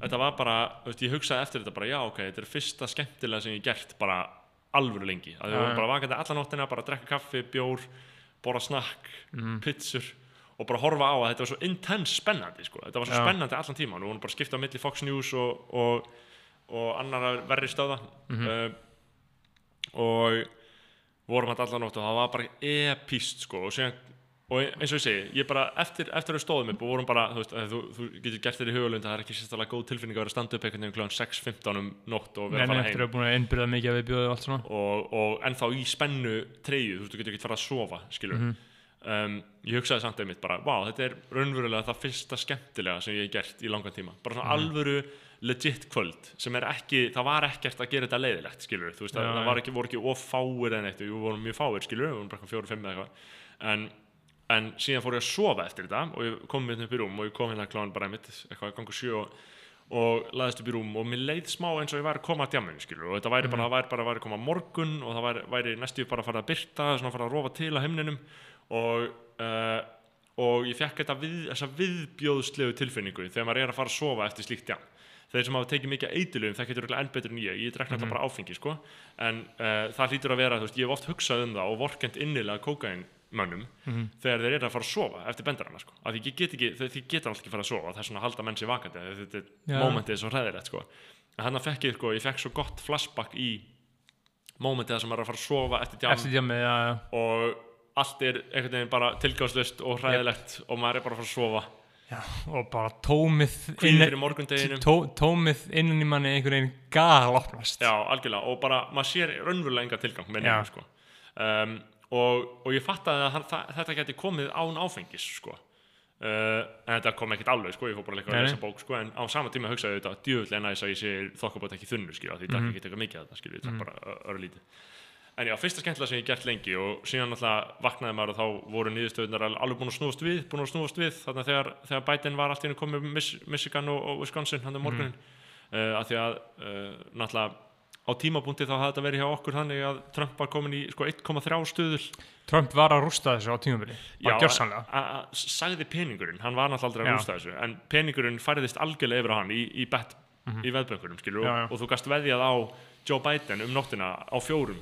þetta var bara, veist, ég hugsaði eftir þetta bara, já, ok, þetta er fyrsta skemmtilega sem ég gert bara alvöru lengi að við já. bara vakandi alla nóttina, bara að drekka kaffi, bjór borða snakk, Mhm. pizzur og bara horfa á að þetta var svo intense spennandi sko, þetta var svo Já. spennandi allan tíman og við vorum bara að skipta á milli Fox News og, og, og annar verri stöða Mhm. uh, og vorum hann allan nótt og það var bara epíst sko og, síðan, og eins og ég segi, ég bara eftir, eftir að stóðum upp og vorum bara, þú veist, þú, þú getur gert þér í hugulund að það er ekki sérstaklega góð tilfinning að vera að standa upp einhvern veginn kljóðan 6.15 um nótt og vera að Nei, fara eftir heim. að búin að innbyrða mikið að við bjóðum allt svona og, og ennþá í spennu treyju, þú veist, þú getur ekki fara að sofa skilur um, ég hugsaði samt einmitt bara, vá, þetta er raunverulega það fyrsta skemmtilega sem ég hef gert í langan tíma. Bara svona alvöru legit kvöld sem er ekki, það var ekkert að gera þetta leiðilegt skilur, þú veist, Já, það, ekki, voru ekki of fáir en eitt, við vorum mjög fáir skilur, við vorum bara fjóri, fimm eða eitthvað. En, en síðan fór ég að sofa eftir þetta og ég kom mér upp í rúm og ég kom hérna kláðan bara einmitt, eitthvað gangu sjö og og laðist upp í rúm og mér leið smá eins og ég væri að koma að djamminu skilur og þetta væri bara, það væri bara að væri að koma morgun og það væri, væri næstu bara að fara að byrta svona að fara að rofa til á heimninum og, uh, og ég fekk þetta við, þessa viðbjóðslegu tilfinningu þegar maður er að fara að sofa eftir slíkt jam þeir sem hafa tekið mikið eitilum það getur enn betur en ég, ég drekna þetta bara áfengi sko. en uh, það hlýtur að vera, veist, ég hef oft hugsað um það og vorkend innilega kókain mönnum þegar þeir eru að fara að sofa eftir bendarana sko. af því get ekki, þeir, geta alltaf ekki fara að sofa það er svona að halda menn sér vakandi þetta Já. er momentið er svo hræðilegt sko. en hann fekk ég, sko, ég fekk svo gott flashback í momentið þar sem er að fara að sofa eftir djam Eftir djamið, já, já og allt er einhvern veginn bara tilgáðslust og hræðilegt og maður er bara að fara að sofa og bara tómið kvíðið inn- fyrir morgundeginum tó, tómið innan í manni einhvern veginn gal opnast Já, algjörlega, og bara, maður sér raunverulega enga tilgang með nefnum, sko. Um, og, og ég fattaði að hann, það, þetta geti komið án áfengis, sko. Uh, en þetta kom ekkert alveg, sko, ég fór bara líka að lesa bók, sko, en á sama tíma hugsaði ég þetta djöfulega næs að ég sé þokkabót ekki þunnu, því ég drakk ekki eitthvað mikið að þetta, skilja, ég drakk bara öru lítið. En já, fyrsta skemmtilega sem ég gert lengi og síðan alltaf vaknaði maður og þá voru nýðustöðunar alveg búin að snúast við, búin að snúast við, þannig að þegar, þegar Biden var allt í hennu komið Miss, Michigan og, og Wisconsin hann um morgunin, uh, að því að uh, náttúrulega á tímabúndi þá hafði þetta verið hjá okkur þannig að Trump var komin í sko 1,3 stuðul Trump var að rústa þessu á tímabili bara gjörsanlega sagði peningurinn, hann var náttúrulega aldrei að rústa þessu en peningurinn færðist algjörlega yfir á hann í, í, í skilur, Mhm. Já, já. og, og þú gast veðjað á Joe Biden um nóttina á fjórum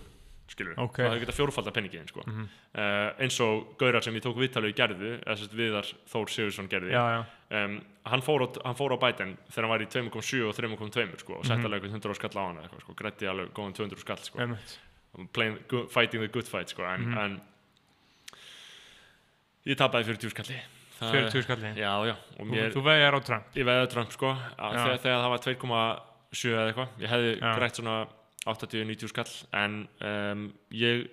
skilur, Ok. það hefði getað fjórfaldar peningin sko. uh, eins og Gaurar sem ég tók viðtalið í gerðu, Viðar Þór Sigursson gerði Já, já, um, hann, fór á, hann fór á Biden þegar hann var í 2,7 og 3,2 sko, og Mhm. sett alveg einhvern 100 skall á hann eitthvað, sko, grætti alveg góðan 200 skall sko. einmitt Playing, good, fighting the good fight sko, en, Mhm. en ég tapaði 40 skalli Það- 40 skalli já, já, Þú, mér, þú vegar á Trump ég veði Trump sko að þegar, þegar það var 2,7 eða eitthvað ég hefði Já. grætt svona 80-90 skall en um, ég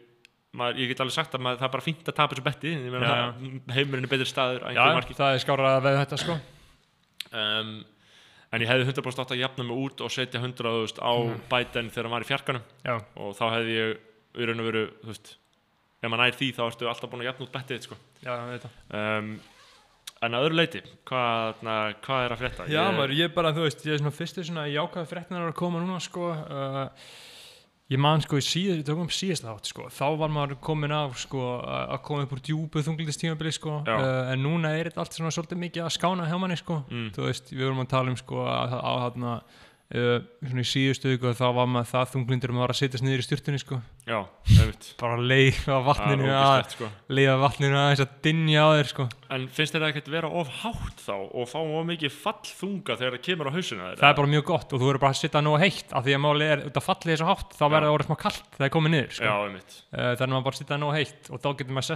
maður, ég get alveg sagt að maður, það er bara fínt að tapa þessu betti heimurinn er betri staður að Já, það er skárað að veða þetta sko. Um, en ég hefði 100% átt að jafna mig út og setja 100.000 á Biden þegar hann var í fjarkanum. Já, og þá hefði ég og veru, þú veist ef maður nær því þá ertu alltaf búin að jafna út bettið sko. já, um, en að öðru leiti hvað, na, hvað er að frétta? Já, Ég- maður, ég bara, þú veist, ég er svona fyrstu svona jákvæða fréttinar að koma núna, sko uh, ég man, sko, í síð, ég tókum síðast þátt, sko, þá var maður komin af, sko, að að koma upp úr djúpu þunglindistímabili, sko, uh, en núna er þetta allt svona svolítið mikið að skána hjá manni, sko, Mm. þú veist, við vorum að tala um, sko, að á þarna uh, svona í síðustu viku þá var maður það þunglindur um að var að setjast niður í styrtunni, sko, Já, einmitt bara leiða vatninu Það að, ógeðslegt, sko. leiða vatninu að þess að dinja á þér, sko En finnst þér það ekkert vera of hátt þá og fá of mikið fallþunga þegar það kemur á hausuna þér? það er bara mjög gott og þú verður bara að setja nógu heitt af því að máli er, þetta fallið þessu hátt þá verður það orðið smá kallt þegar það komið niður sko. Já, uh, þannig að maður bara setja nógu heitt og maður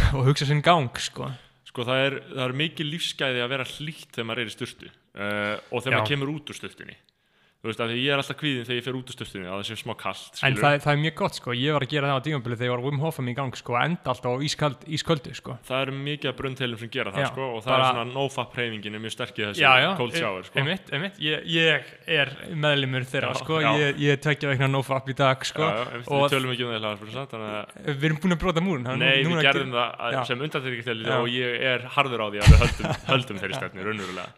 og hugsa sinn gang sko. Sko það er, það er mikið lífsgæði að vera hlýtt þegar maður er í sturtu uh, og þegar Já. maður kemur út úr sturtunni Þú veist, af því ég er alltaf kvíðin þegar ég fer út úr sturtunni að það sé smá kallt, en skilur það, það er mjög gott, sko. ég var að gera það á dímabili þegar ég var Wim Hofum í gang sko, enda alltaf á ískald, ísköldu sko. Það eru mikið af brunnteilum sem gera það, Já, sko og það bara- er svona no-fap hreyfingin er mjög sterkið þessi já, já, cold shower, sko einmitt, einmitt. Ég, ég er meðlimur þeirra Já, sko. já. ég, ég tekja vegna nofap í dag sko. Já, já, einmitt, við tölum ekki um hlaðarspursa, þannig að að að, Já. Já. er að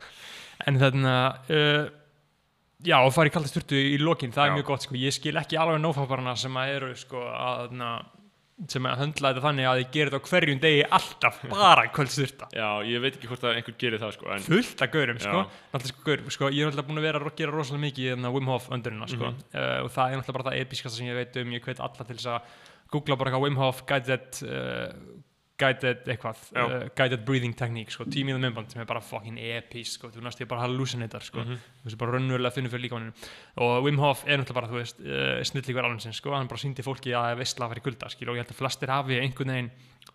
En uh, Já, og fara í kalda sturtu í lokin Það Já. er mjög gott, sko, ég skil ekki alveg nófabarna sem að eru, sko, að na, sem að höndla þetta þannig að ég gerir þetta á hverjum degi alltaf bara kvöld sturta. Já, ég veit ekki hvort að einhver gerir það, sko en, fullt af gaurum, sko, náttúrulega sko, gaur, sko ég er náttúrulega búin að vera að gera rosalega mikið í þarna Wim Hof öndurina, sko. Mhm. uh, og það er náttúrulega bara það episkasta sem ég veit um. Ég hvet alla til þess að googla bara eitthvað Wim Hof guided uh, guided eitthvað, uh, guided breathing technique, sko, tímið og myndband sem er bara fucking episk, sko, þú næst ég bara hallucinator, sko, Mhm. þú veist, bara raunverulega finnur fyrir líkamaninu og Wim Hof er náttúrulega bara, þú veist, uh, snillíkur alveg sko, hann bara síndi fólki að það er veistla að fara í kulda, skil, og ég held að flestir hafi einhvern veginn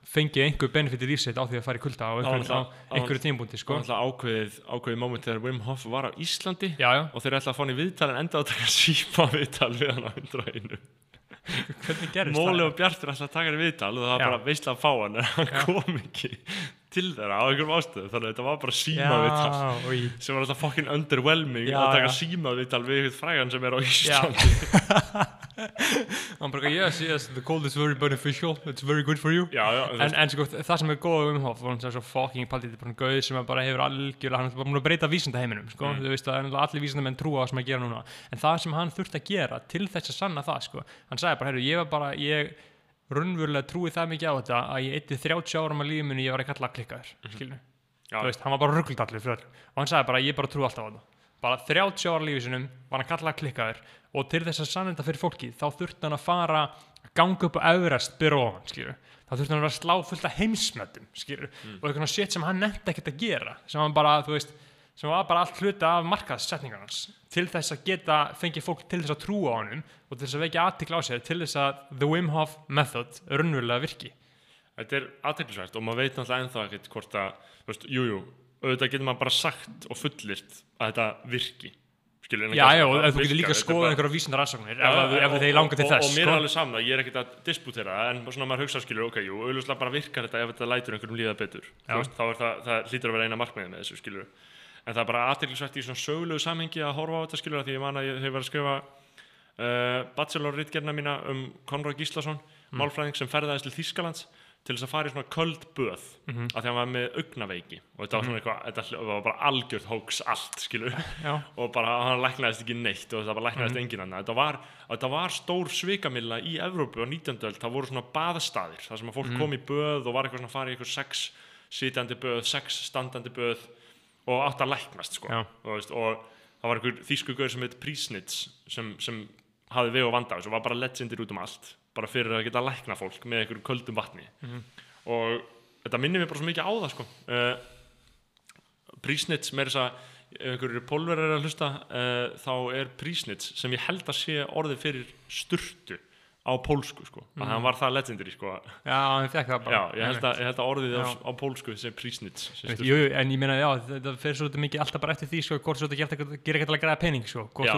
fengið einhver benefit í lífsitt á því að fara í kulda á á einhverju tímbúndi, sko sko. náttúrulega ákveðið, ákveðið moment þegar Wim Hof var á Íslandi Já, já, og þeir ætla að fá hann í viðtal en enda að taka síma viðtal við hann á 101 hvernig gerist Móli það? og Bjartur ætla að taka hann í viðtal og það var bara veistlega að fá hann en hann kom ekki til þeirra á einhverjum ástöðu þannig að þetta var bara síma viðtal Já, sem var alltaf fucking underwhelming Já, að taka já. síma viðtal við eitthvað frægan sem er á. Íslandi Hann bara, yes, yes, the cold is very beneficial, it's very good for you. Já, En, en sko, það sem er góð um Hof, hann er svo fucking paldið, bara hann gauð sem bara hefur algjörlega, hann er bara búin að breyta vísindaheiminum, sko, Mm. þú veist að allir vísindamenn trúa á það sem að gera núna, en það sem hann þurfti að gera til þess að sanna það, sko, hann sagði bara, heyrðu, ég var bara, ég raunverulega trúi það mikið á þetta að ég eitti 30 árum að lífið minni, ég var ekki alltaf klikkaður, mm. Já. þú veist, hann var bara ruggldallur og hann sagði bara, ég bara trú alltaf á þetta, bara 30 ára lífið sinum var hann kallað klikkaður og til þess að sanna þetta fyrir fólki þá þurfti hann að fara að ganga upp á Everest byrja ofan, þá þurfti hann að vera að slá fullt af heimsmöndum skilur, og eitthvað shit sem hann nefndi ekkert að gera sem hann bara, þú veist sem var bara allt hluta af markaðssetningarnas til þess að geta fengið fólk til þess að trúa á honum og til þess að vekja aðtikla á sér til þess að the Wim Hof method raunverulega virki Þetta er aðteklisvært og maður veit náttúrulega ennþá ekkert hvort að, þú veist, jú, jú, auðvitað getur maður bara sagt og fullirt að þetta virki. Skilur, Já, já, og þú getur líka að skoða einhverja vísindar Já, ef, ef, ef og- þeir langar til og- þess Og mér sko. er alveg saman, ég er ekkert að disputera en svona maður hugsa skilur, ok, jú, auðvitað bara virkar þetta ef þetta lætur einhverjum líða betur. Veist, þá er það, það hlýtur að vera eina markmiðið með þessu, skilur. En það er bara aðteklisvært í svona sögulegu samhengi að horfa á þetta, skilur, því ég man að ég hef verið að skrifa uh, bachelor-ritgerna mína um Konrad Gíslason, Mm. málfræðing sem ferðaðist til Þýskalands til þess að fara í svona köld böð Mhm. af því að hann var með augnaveiki og þetta var svona eitthvað, þetta var bara algjörð hóks allt, skilur og bara hann læknaðist ekki neitt og það bara læknaðist Mhm. enginn annað þetta var, þetta var stór svikamilla í Evrópu á 19. öld, það voru svona baðstaðir þar sem að Mhm. fólk kom í böð og var eitthvað svona að fara í eitthvað sex sitjandi böð, sex standandi böð og átt að læknast sko. Veist, og það var einhver þýsku gaur sem heit Prísnitz sem, sem hafði veg og vanda og var bara legendir út um allt bara fyrir að geta lækna fólk með einhverju köldum vatni Mhm. og þetta minnir mér bara svo mikið á það sko. uh, Prísnitz með þess að ef einhverjur pólver er að hlusta uh, þá er Prísnitz sem ég held að sé orðið fyrir sturtu á pólsku sko, mm. hann var það legendary sko, já, hann fekk það bara. Já, ég held að, ég held að orðið á, á pólsku sem prísnits en ég meina, já, þetta fer svolítið mikið alltaf bara eftir því, sko, hvort svo þetta gera eitthvað að græða pening, sko. Já,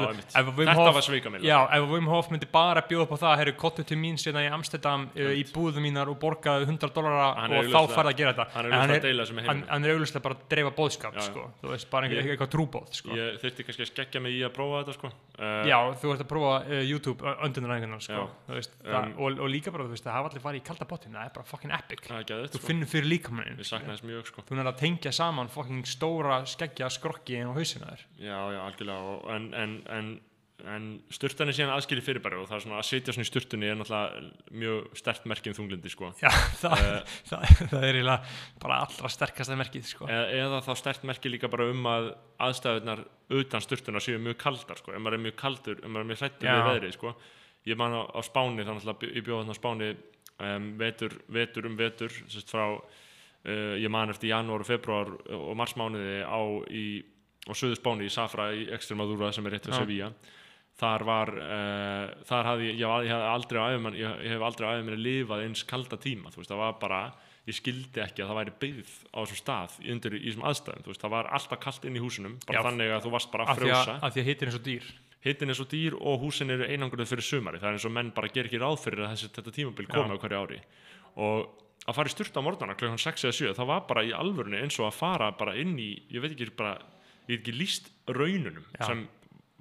Þetta var svikamilla. Já, ef Wim Hof myndi bara bjóða upp á það, herru, kottu til mín síðan í Amsterdam uh, í búðum mínar og borgaði 100 dollara Hann og þá farði að gera þetta. hann er En augljóslega að deila þessu með hann, heiminum. hann auglustlega bara að dreifa bóðskap, sko. Þú veist, bara eitthvað trúbóð, að að uh, að uh, veist, Um, það, og, og líka bara, þú veist, það hafa allir farið í kalda bottin, það er bara fucking epic. Er Þú sko, finnur fyrir líkamannin sko. Þú nær að tengja saman fucking stóra skeggja skrokki inn á hausina þér. Já, já, algjörlega og, en, en, en, en sturtan er síðan aðskilið fyrirbæri og það er svona að sitja svona í sturtunni er náttúrulega mjög stert merkjum þunglindi sko. Já, það, Eh. það, það er bara allra sterkasta merkið sko. eða, eða þá stert merki líka bara um að aðstæðunar utan sturtuna séu mjög kaldar sko, ef maður er mjög kaldur, ef maður er mjög hrættur við veðrið sko, ég man á, á Spáni þannig að ég bjóð þarna á Spáni um, vetur, vetur um vetur sérst frá, uh, ég man eftir janúar og februar og marsmánuði á í, á söðu Spáni í Safra í Extremadura sem er rétt Já. Sevilla þar var uh, þar hafði ég, ég, hef aldrei á æfum ég, hef aldrei á æfum minni lifað eins kalda tíma þú veist, það var bara ég skildi ekki að það væri byggð á þessum stað undir, í þessum aðstæðum, þú veist, það var alltaf kallt inn í húsunum, bara Já. þannig að þú varst bara af að að, frjósa að því að hittin er svo dýr hittin er svo dýr og húsin eru einangruð fyrir sumari, það er eins og menn bara ger ekki ráð fyrir að þessi, þetta tímabil komi á hverju ári og að fara í styrta á morgnana klukkan 6 eða 7, það var bara í alvörunni eins og að fara bara inn í, ég veit ekki bara, ég veit ekki líst raununum Já. sem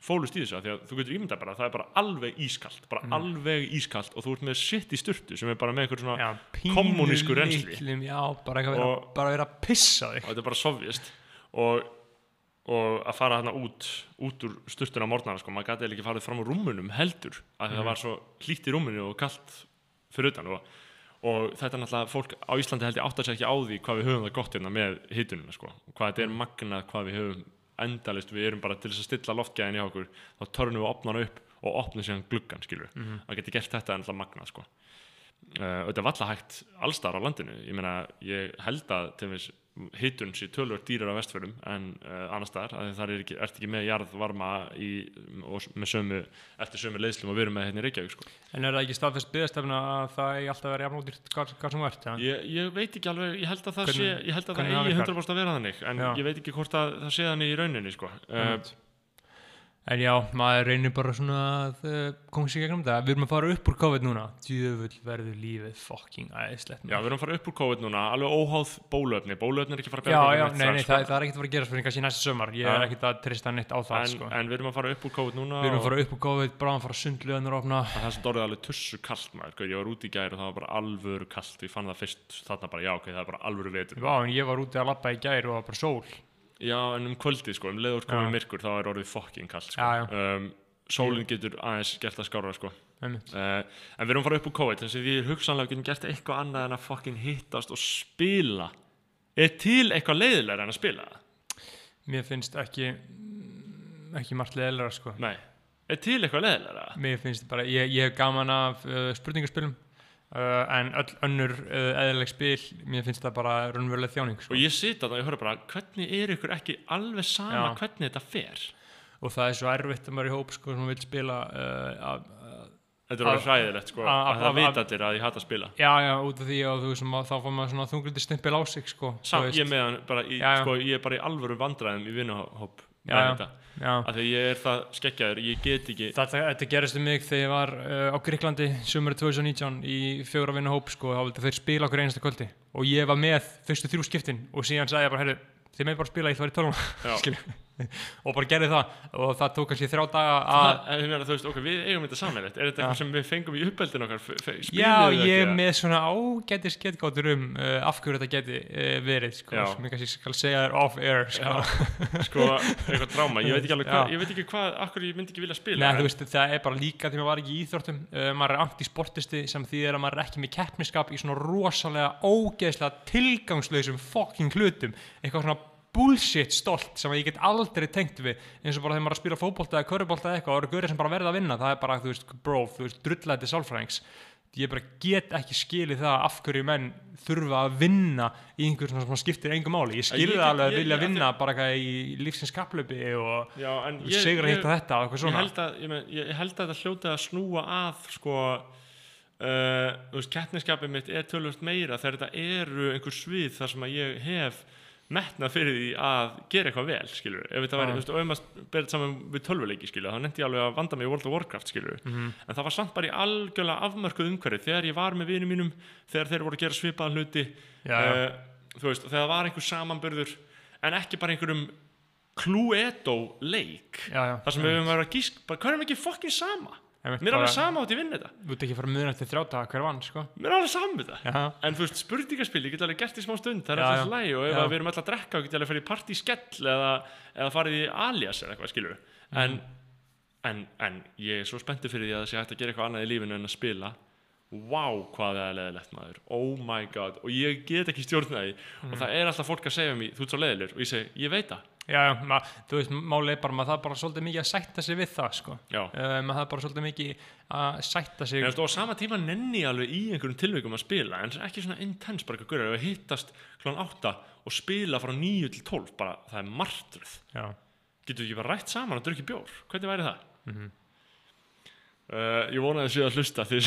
fólust í þessu af því að þú getur ímyndað bara að það er bara alveg ískalt bara Mm. alveg ískalt og þú ert með sitt í styrtu sem er bara með einhver svona kommunísku reynslu. litlum, já, bara eitthvað bara vera að pissa þig og þetta er bara sovjist og, og að fara þarna út út úr sturtuna á morgnana sko, maður gæti ekki farið fram á rúmunum heldur af því það var svo hlýtt í rúmunu og kallt fyrir utan og, og þetta er náttúrulega fólk á Íslandi held ég áttar sér ekki á því hvað við höfum það gott hérna með hitununa sko, hvað þetta er magnað hvað við höfum endalist, við erum bara til þess að stilla loftgæðin í okkur, þá törnum við opnana upp og opnum síðan gluggan, skilur Mhm. að geti gert þetta er náttúrulega magnað sko. Uh, þetta er valla hægt allstar á landinu. Ég meina, ég held að til þess hitun sé tölvöld dýrar á vestfjörðum en uh, annar staðar, að það er ekki, ert ekki með jarðvarma í, og sömu, eftir sömu leiðslum og við erum með hérna í Reykjavík sko. en er það ekki staðfest byggðastefna að það er alltaf vera jafnóttýrt hvað sem ja? ég, ég veit ekki alveg, ég held að það Hvernig- sé ég held að það eigi virkar? 100% að vera þannig en Já. ég veit ekki hvort að það sé þannig í rauninni sko. uh, en já, maður reynir bara svona að uh, koma sér gegnum þetta. Við erum að fara upp úr COVID núna. Djöfull verður lífið fucking æðislegt já, við erum að fara upp úr COVID núna. Alveg óháð bólöfni, bólöfni er ekki að fara að já, bjarga já, okkur nei, nei, strax, það, það er ekkert að fara að gerast fyrir kannski næsta sömar ég er Já. ekkert að trista neitt á það en, sko. en við erum að fara upp úr COVID núna við erum að fara upp úr COVID, bráðan fara sundluðanur opna. Það er orðið alveg tussu kallt maður Gauð, ég var úti í gæri og það var bara alvöru kallt ég fann það fyrst þarna bara já ok það Já, en að það um kvöldið sko um leiður komið myrkur þá er orðið fokking kallt sko. Já, já. Um, sólinn getur aðeins gert það skára sko. Einmitt. uh, en við erum að fara upp úr COVID þess að við hugsanlega getum gert eitthvað annað en að fokking hittast og spila er til eitthvað leiðilega en að spila Mér finnst ekki ekki margt leðilega sko. nei er til eitthvað leiðilega Mér finnst bara, ég, ég hef gaman af uh, spurningaspilum uh, en öll önnur uh, eðlileg spil mér finnst það bara raunveruleg þjáning sko. og ég sita það og ég horf bara hvernig er ykkur ekki alveg sama Já. hvernig þetta fer og það er svo erfitt að maður í hóp sko, sem vil spila uh, Þetta er alveg hræðilegt sko, að- að að- það að- vita allir að ég hata að spila já, já, út af því að þú veist, þá fór maður svona þunglindi stimpil á sig sko, þú Sam, veist. ég, með hann bara í, Já, já. Sko, ég er bara í alvöru vandræðum í vinnuhóp Já, já. af því ég er það skeggjaður, ég get ekki Þetta, þetta gerist um mig þegar ég var uh, á Gríklandi sumari 2019 í fjóra vinna hóp sko, þá vildi þeir spila okkur einasta kvöldi og ég var með fyrstu þrjú skiptin og síðan sagði ég bara, herru, þið með bara spila ég ætla að vera í. Skilju. og bara gerði það og það tók kannski þrjá daga að þú veist, ok, við eigum þetta samanlegt er þetta Já. eitthvað sem við fengum í uppeldin okkar Já, ég er með svona ágætis getgáttur um uh, af hverju þetta geti uh, verið sko, sem ég kannski skal segja þér off-air sko. það? sko, eitthvað dráma, ég veit ekki alveg hvað ég veit ekki hvað, akkur ég myndi ekki vilja spila Nei, veist, það er bara líka því maður var ekki í íþróttum uh, maður er antisportisti sem þýðir að maður er ekki með keppniskap í svona rosalega ógeðslega tilgangslausum fucking hlutum eitthvað svona bullshit stolt sem ég get aldrei tengt við eins og bara þegar maður að spila fótbolta eða körubólta eða eitthvað og eru görið sem bara verða að vinna það er bara, þú veist, bro, þú veist, drullæti sálfræðings. Ég bara get ekki skilið það af hverju menn þurfa að vinna í einhver svona sem skiptir engum máli. Ég Ég get- það alveg að ég- vilja ég- vinna bara eitthvað í lífsins kaplöpi og Já, sigra ég, hitt og þetta og eitthvað ég, svona. held að, ég, men, ég held að þetta hljóti að snúa að sko uh, keppniskapið mitt er tölvöld meira þegar þetta eru einhver svið þar sem að ég hef metnað fyrir því að gera eitthvað vel, skilur ef þetta væri, þú veist, og ef maður berið saman við tölvuleiki, skilur, þá nefndi ég alveg að vanda mig í World of Warcraft, skilur, Mhm. en það var samt bara í algjörlega afmörkuð umhverfi þegar ég var með vinum mínum, þegar þeir voru að gera svipaðan hluti. Já, já. eh, þú veist, þegar það var einhver samanburður en ekki bara einhverjum Cluedo leik Já, þar sem við höfum verið að gísk bara, hvað er ekki fokkin sama mér er alveg sama átt ég vinn þetta. Þú ert ekki að fara mjög nætti þrjáta hver vann, sko. mér er alveg sama það. Já, en þú veist, spurningaspil, ég get alveg gert í smá stund. Það er alltaf já. læg og ef að við erum alltaf að drekka og get alveg farið í partí skell eða, eða farið í alias eða eitthvað, skilur en, Mhm. en, en ég er svo spenntur fyrir því að það sé hægt að gera eitthvað annað í lífinu en að spila. Wow, hvað það er leðilegt maður. Oh my god, og ég get ekki stjórnaði Mhm. Að já, já ma, þú veist, málið er bara, maður það bara svolítið mikið að sætta sig við það, sko. Uh, maður það bara svolítið mikið að sætta sig. Og sama tíma nenni alveg í einhverjum tilvikum að spila en ekki svona intense bara eitthvað við hittast klán 8 og spila frá 9 til 12 bara það er martröð getur við ekki bara rætt saman og drukkið bjór hvernig væri það? Mhm. Uh, ég vonaði að séu að hlusta því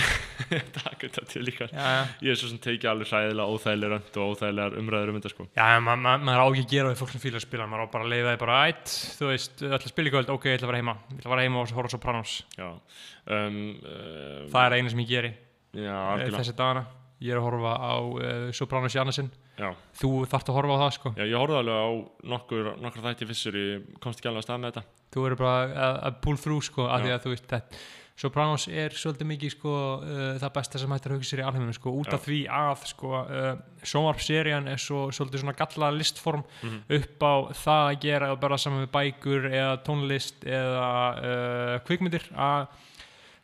að taka þetta til líka já, já. ég er svo sem tekið alveg hræðilega óþægilega rönd og óþægilegar umræður um þetta sko. Já, ma ma maður á ekki að gera við fólk sem fílar að spila, maður á bara að leiða því bara ætt, þú veist, ætla að spila í kvöld, ok, ég ætla að vera heima, ég ætla að vera heima og horfa á Sopranos, já um, uh, það er eina sem ég geri já, eh, þessi dagana, ég er að horfa á uh, Sopranos Jannesson, já. þú þarft að horfa á það sko, já, ég horfði alveg á nokkur, nokkur þætti fyrstur ég komst ekki alveg að stað með þetta. Þú eru bara að, pull through sko, af því að þú veist, þetta, Sopranos er svolítið mikið sko, uh, það besta sem hættir að hugsa sér í alheiminu sko, út af því að sko, uh, sjónvarpserían er svo, svolítið svona galla listform Mhm. upp á það að gera bara saman við bækur eða tónlist eða uh, kvikmyndir að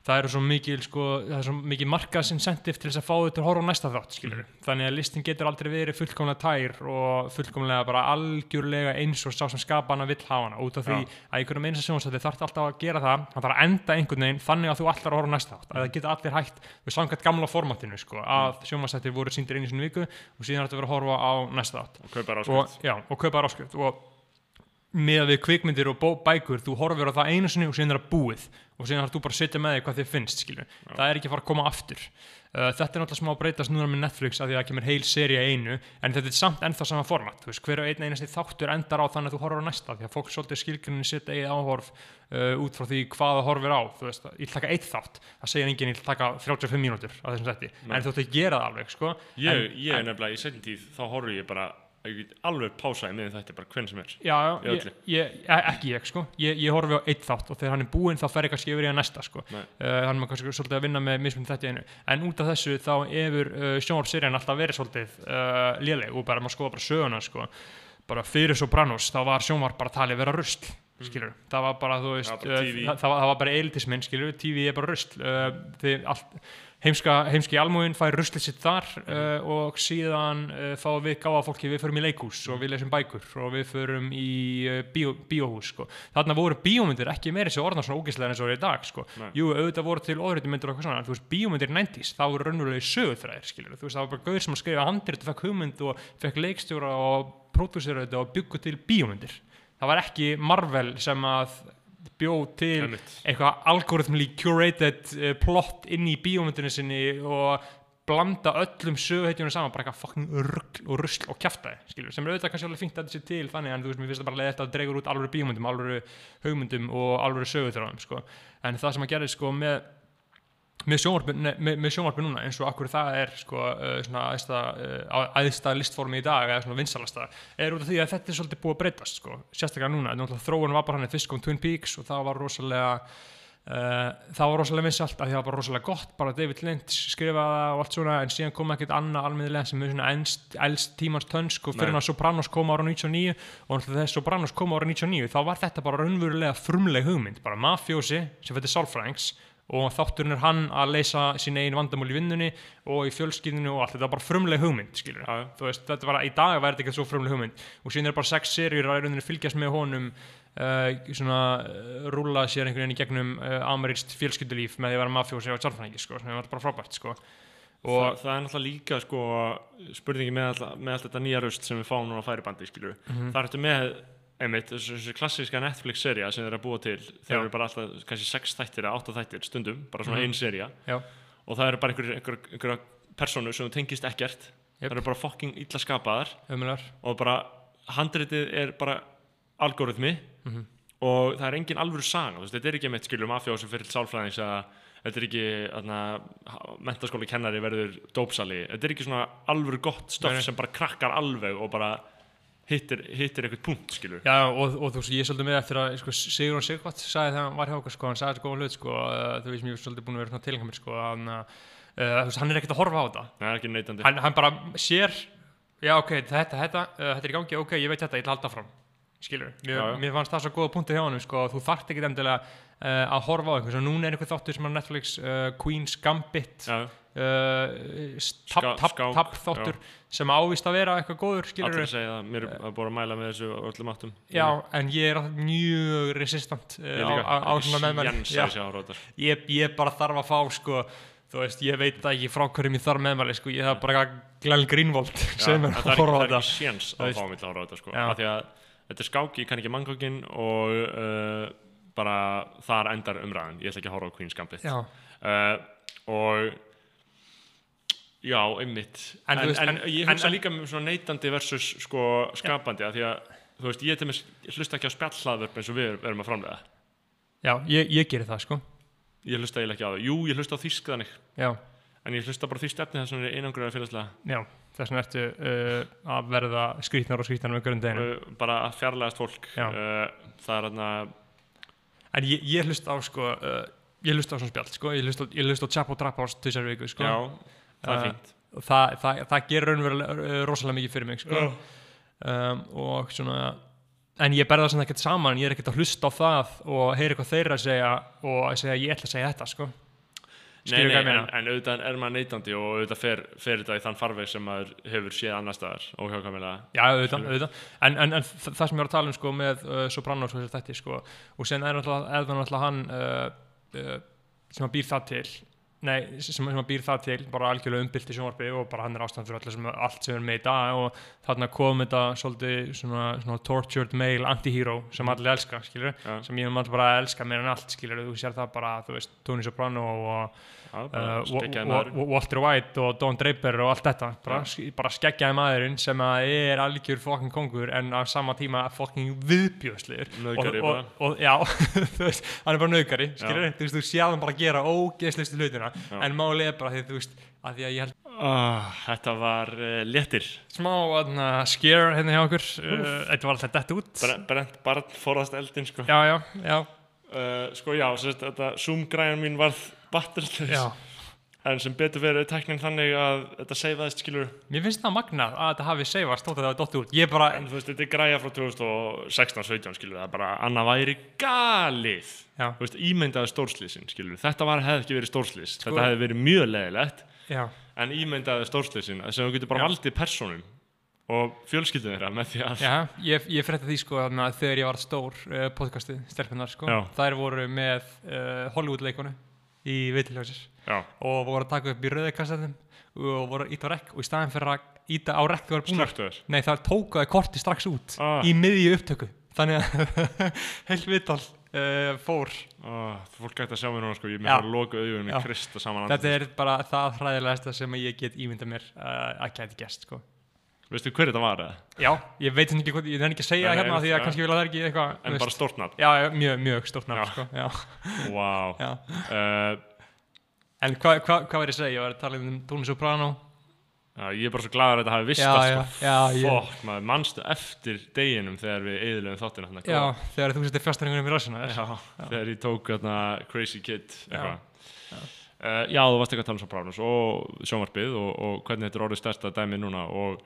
það eru svo mikil sko, það er svo mikil markaðsincentive til þess að fá þau til að horfa á næsta þátt skilur þannig að listin getur aldrei verið fullkomlega tær og fullkomlega bara algjörlega eins og sá sem skapa hana vill hafa hana. Út af því Já. að einhverjum eins og sjónvarsætti þarf alltaf að gera það hann þarf að enda einhvern veginn þannig að þú allar að horfa á næsta þátt. Að það geta allir hægt við samkvæmt gamla formatinu sko að sjónvarsættir voru síndir einu sinni í viku og síðan ætti að vera að horfa á næsta þátt. Og og, já, og með við kvikmyndir og bækur þú horfir á það einu sinni og síðan er það búið. Og síðan þarf þú bara að setja með þig hvað þið finnst það er ekki að fara að koma aftur. Uh, þetta er náttúrulega smá að breytast núna með Netflix að því að það kemur heil seri einu en þetta er samt ennþá sama format. Veist, hver og einn einasti þáttur endar á þannig að þú horfir á næsta því að fólk svolítið skilgrinni setja eigið áhorf uh, út frá því hvað það horfir á. Veist, ég taka eitt þátt. Það segir enginn ég taka 35 mínútur á þessum setti en þú ætti að gera það alveg sko. ég, en, ég en, nefnilega alveg pásaði með þetta bara hvern sem er. Já, já, ég, ég, e- ekki ég sko. Ég, ég horfi á eitt þátt og þegar hann er búinn þá fer ég kannski yfir í að næsta sko. Uh, hann er kannski svolítið að vinna með mismunum þetta einu. En út af þessu þá hefur uh, sjónvarpserían alltaf verið svolítið uh, léleg og bara maður skoða bara söguna sko. Bara fyrir Sopranos þá var sjónvarp bara talið vera rusl skilur, það var bara þú veist Já, bara það, það, var, það var bara elitismin skilur, TV er bara uh, þið allt heimska, heimski almúin fær ruslið sitt þar uh, og síðan uh, fáum við gáða fólki, við förum í leikhús og við lesum bækur og við förum í uh, bíó, bíóhús sko. þarna voru bíómyndir ekki meiri sem orðnar svona ógæslega eins og það er í dag sko. Jú, auðvitað voru til óhritumyndir og eitthvað svona en þú veist, bíómyndir 90s, það voru raunverulega sögutræðir skilur, þú veist, það var bara gauður sem að skrifa handrit og fekk hugmynd og fekk leikstjóra og pródúsera þetta og byggu til bíómyndir. Það var ekki Marvel sem að bjó til eitthvað algoritmli curated uh, plott inn í bíómyndinu sinni og blanda öllum söguheitjunum saman bara eitthvað fucking rugl og rusl og skilur, sem er auðvitað kannski alveg fínt að þetta sé til þannig en þú veist, mér finnst það bara leið þetta að dregur út alvöru bíómyndum, alvöru hugmyndum og alvöru söguþráðum sko. en það sem að gera sko með með sjónvarpi, núna eins og akkur það er sko, æðsta, uh, æðsta listformi í dag eða svona vinsalasta er út af því að þetta er svolítið búið að breytast sko. sérstaklega núna, þróun var bara hann fyrst kom Twin Peaks og það var rosalega Uh, það var rosalega vinsalt að því það var bara rosalega gott. Bara David Lynch skrifaði það og allt svona en síðan kom ekkert annað almennilega sem er svona elst, tímans tönsk og fyrir að Sopranos kom ára 99 og þegar Sopranos kom ára 99 þá var þetta bara raunverulega frumleg hugmynd. Bara mafjósi sem fyrir sálfræðings og þátturinn er hann að leysa sín einu vandamál í vinnunni og í fjölskyldinu og allt. Þetta var bara frumleg hugmynd skilur já. þú veist, þetta var í dag væri þetta ekki svo frumleg hugmynd. Og síðan er bara sex serjur að rauninni fylgjast með honum uh, svona uh, rúla sér einhvern veginn í gegnum uh, amerískt fjölskyldulíf með því að vera mafjósi og sálfræðingi sko, sem var bara frábært sko. Og og það, það er náttúrulega líka sko, spurningi með, all, með allt þetta nýja röst sem við fáum núna á færibandi skilur. Það ertu með einmitt, þessu, klassíska Netflix-serja sem þeir eru að búa til þeir eru bara alltaf kannski sex þættir eða átta þættir stundum bara svona Mhm. ein serja já, og það eru bara einhverjir einhver, einhver persónu sem tengist ekkert Jep. það eru bara fucking illa skapaðar umlar og bara handritið er bara algoritmi Mhm. og það er engin alvöru veist, þetta er ekki meitt skilur mafjó sem fyrir sálfræðings að þetta er ekki mentaskóli kennari verður dópsali þetta er ekki svona alvöru gott nei. sem bara krakkar alveg og bara hittir, hittir eitthvað punkt skilur Já, og, og þú veist, ég er svolítið með eftir að sko, Sigurðan Sigvart sagði þegar hann var hjá okkur sko, hann sagði þessu góða hlut, sko, þú veist, ég er svolítið búin að vera svona tilhengar sko, hann, uh, veist, hann er ekkert að horfa á þetta. Það er ekki neitandi. Hann, hann bara sér já, ok, þetta, þetta, uh, þetta er í gangi, ok, ég veit þetta, ég ætla að halda fram skilur, mér, Já, já. mér fannst það svo góða punkti hjá hann sko, þú þarft ekki endilega uh, að horfa á einhvers og núna er einhver þáttur sem er Netflix uh, Queen's Gambit. Já, uh, Ská- tapp tap, skák, tap þáttur sem ávist að vera eitthvað góður allir segja það, mér er búin að mæla með þessu öllum áttum. Já, en ég er mjög resistant ég á, svona með mér Jens Já, að sjá rótar ég, ég bara þarf að fá sko, þú veist, ég veit það ekki frá hverjum ég þarf með mér sko, ég þarf bara Glenn Greenwald sem er að horfa á ekki, það er þetta. ekki séns að fá mig til að horfa á þetta sko. Af því að þetta er skák, ég kann ekki manngókin og bara þar endar umræðan, ég ætla ekki að horfa á Queen's Gambit. Og já, einmitt. En en, veist, en, ég hugsa en- líka svona neytandi versus sko skapandi því að þú veist, ég, mér, ég hlusta ekki á spjallhlaðvörp eins og við erum að framlega já ég, ég gerir það sko. Ég hlusta eiginlega ekki á það, jú, ég hlusta á þýsk þannig. Já, en ég hlusta bara því stefni þess að einangur að félagslega já, þess vegna ertu uh, að verða skrýtnar og skrýtnar með grunn deginu uh, bara að fjarlægast fólk. Uh, það er þarna En ég, ég hlusta á sko ég hlusta á svona spjall sko, ég hlusta, á- á Chapo Trap House tvisar viku sko. Já, það er fínt. Og það, það, það gerir raunverulega uh, rosalega mikið fyrir mig sko. um, og svona en ég berða svona ekkert saman, ég er ekkert að hlusta á það og heyra eitthvað þeirra að segja og að segja ég ætla að segja þetta sko. Nei, nei, hvað en, en auðvitað er maður neytandi og auðvitað fer, fer þetta í þann farveg sem maður hefur séð annar staðar óhjákvæmilega. Já, auðvitað, auðvitað. En, en, en þa- það sem ég var að tala um sko, með uh, Sopranos og þætti sko, og sen er náttúrulega, það hann uh, uh, sem að býr það til nei, sem, sem að býr það til bara algjörlega umbylt í sjónvarpi og bara hann er ástand fyrir allir sem, allt sem er með í dag og þarna kom þetta svolítið svona, svona tortured male anti-hero sem allir elska, skilur Já. sem ég mann bara elska meira en allt, skilur þú sér það bara, þú veist, Tony Soprano og Uh. Wa- Walter White og Don Draper og allt þetta. Bara, bara skeggjaði maðurinn sem að er algjör fokking kongur en á sama tíma fokking viðbjöðslegur Nauðgari og, bara. og, já, veist, hann er bara skilur, þú veist, þú séð hann bara gera ógeðslistu hlutina. En málið er bara því, þú veist, að því að ég held ah, Þetta var uh, léttir. Smá aðna, scare hérna hjá okkur. Uh, þetta var alltaf dett út. Bre- Brent barn forðast eldin sko, já, já, já, uh, sko já þetta Zoom-græjan mín varð batterslaus já. En sem betur verið tæknin þannig að þetta seifaðist skilur mér finnst það magnað að þetta hafi seifast þótt að það var dott út. Bara, en þú veist, þetta er græja frá 2016-17 skilur það er bara annað væri galið. Veist, ímyndaði stórslýsin skilur þetta var, hefði ekki verið stórslýs Sko- þetta hefði verið mjög leðilegt já. en ímyndaði stórslýsin sem þú getur bara valdið personum og fjölskyldum þeirra með því að Já, ég, ég frétta því sko þarna, þegar ég var stór uh, podcastið, í vitiljóðsir já, og voru að taka upp í rauðikassetum og voru að íta á rekk og í staðin fyrir að íta á rekk og Nei, það tókuði korti strax út Ah. í miðju upptöku. Þannig að heilt vital uh, fór. Oh, fólk gæti að sjá mér núna sko, ég með að loka auðvunni Já. krista saman Þetta er bara það hræðilegasta sem ég get ímynda mér uh, að gæti gest sko veistu hver þetta var eða? Já, ég veit ekki hvað, ég nefn ekki að segja Nei, hérna nei, því að kannski vil það ekki eitthvað en bara veist. stórt nafn Já, já, mjög, mjög stórt nafn Já. sko wow. já uh, En hvað hva, hva var ég að segja? Ég var að tala um Tony Soprano já, ég er bara svo gladur að þetta hafi vist já, sko. Fokk, maður mannstu eftir deginum þegar við eðlum þáttina þarna, Já, þegar þú settir fjastaringunum í rassina já, þegar ég tók þarna Crazy Kid eitthvað Já. Uh, já, þú varst ekki að tala um Sopranos og sjónvarpið og, og hvernig þetta er orðið stærsta dæmi núna og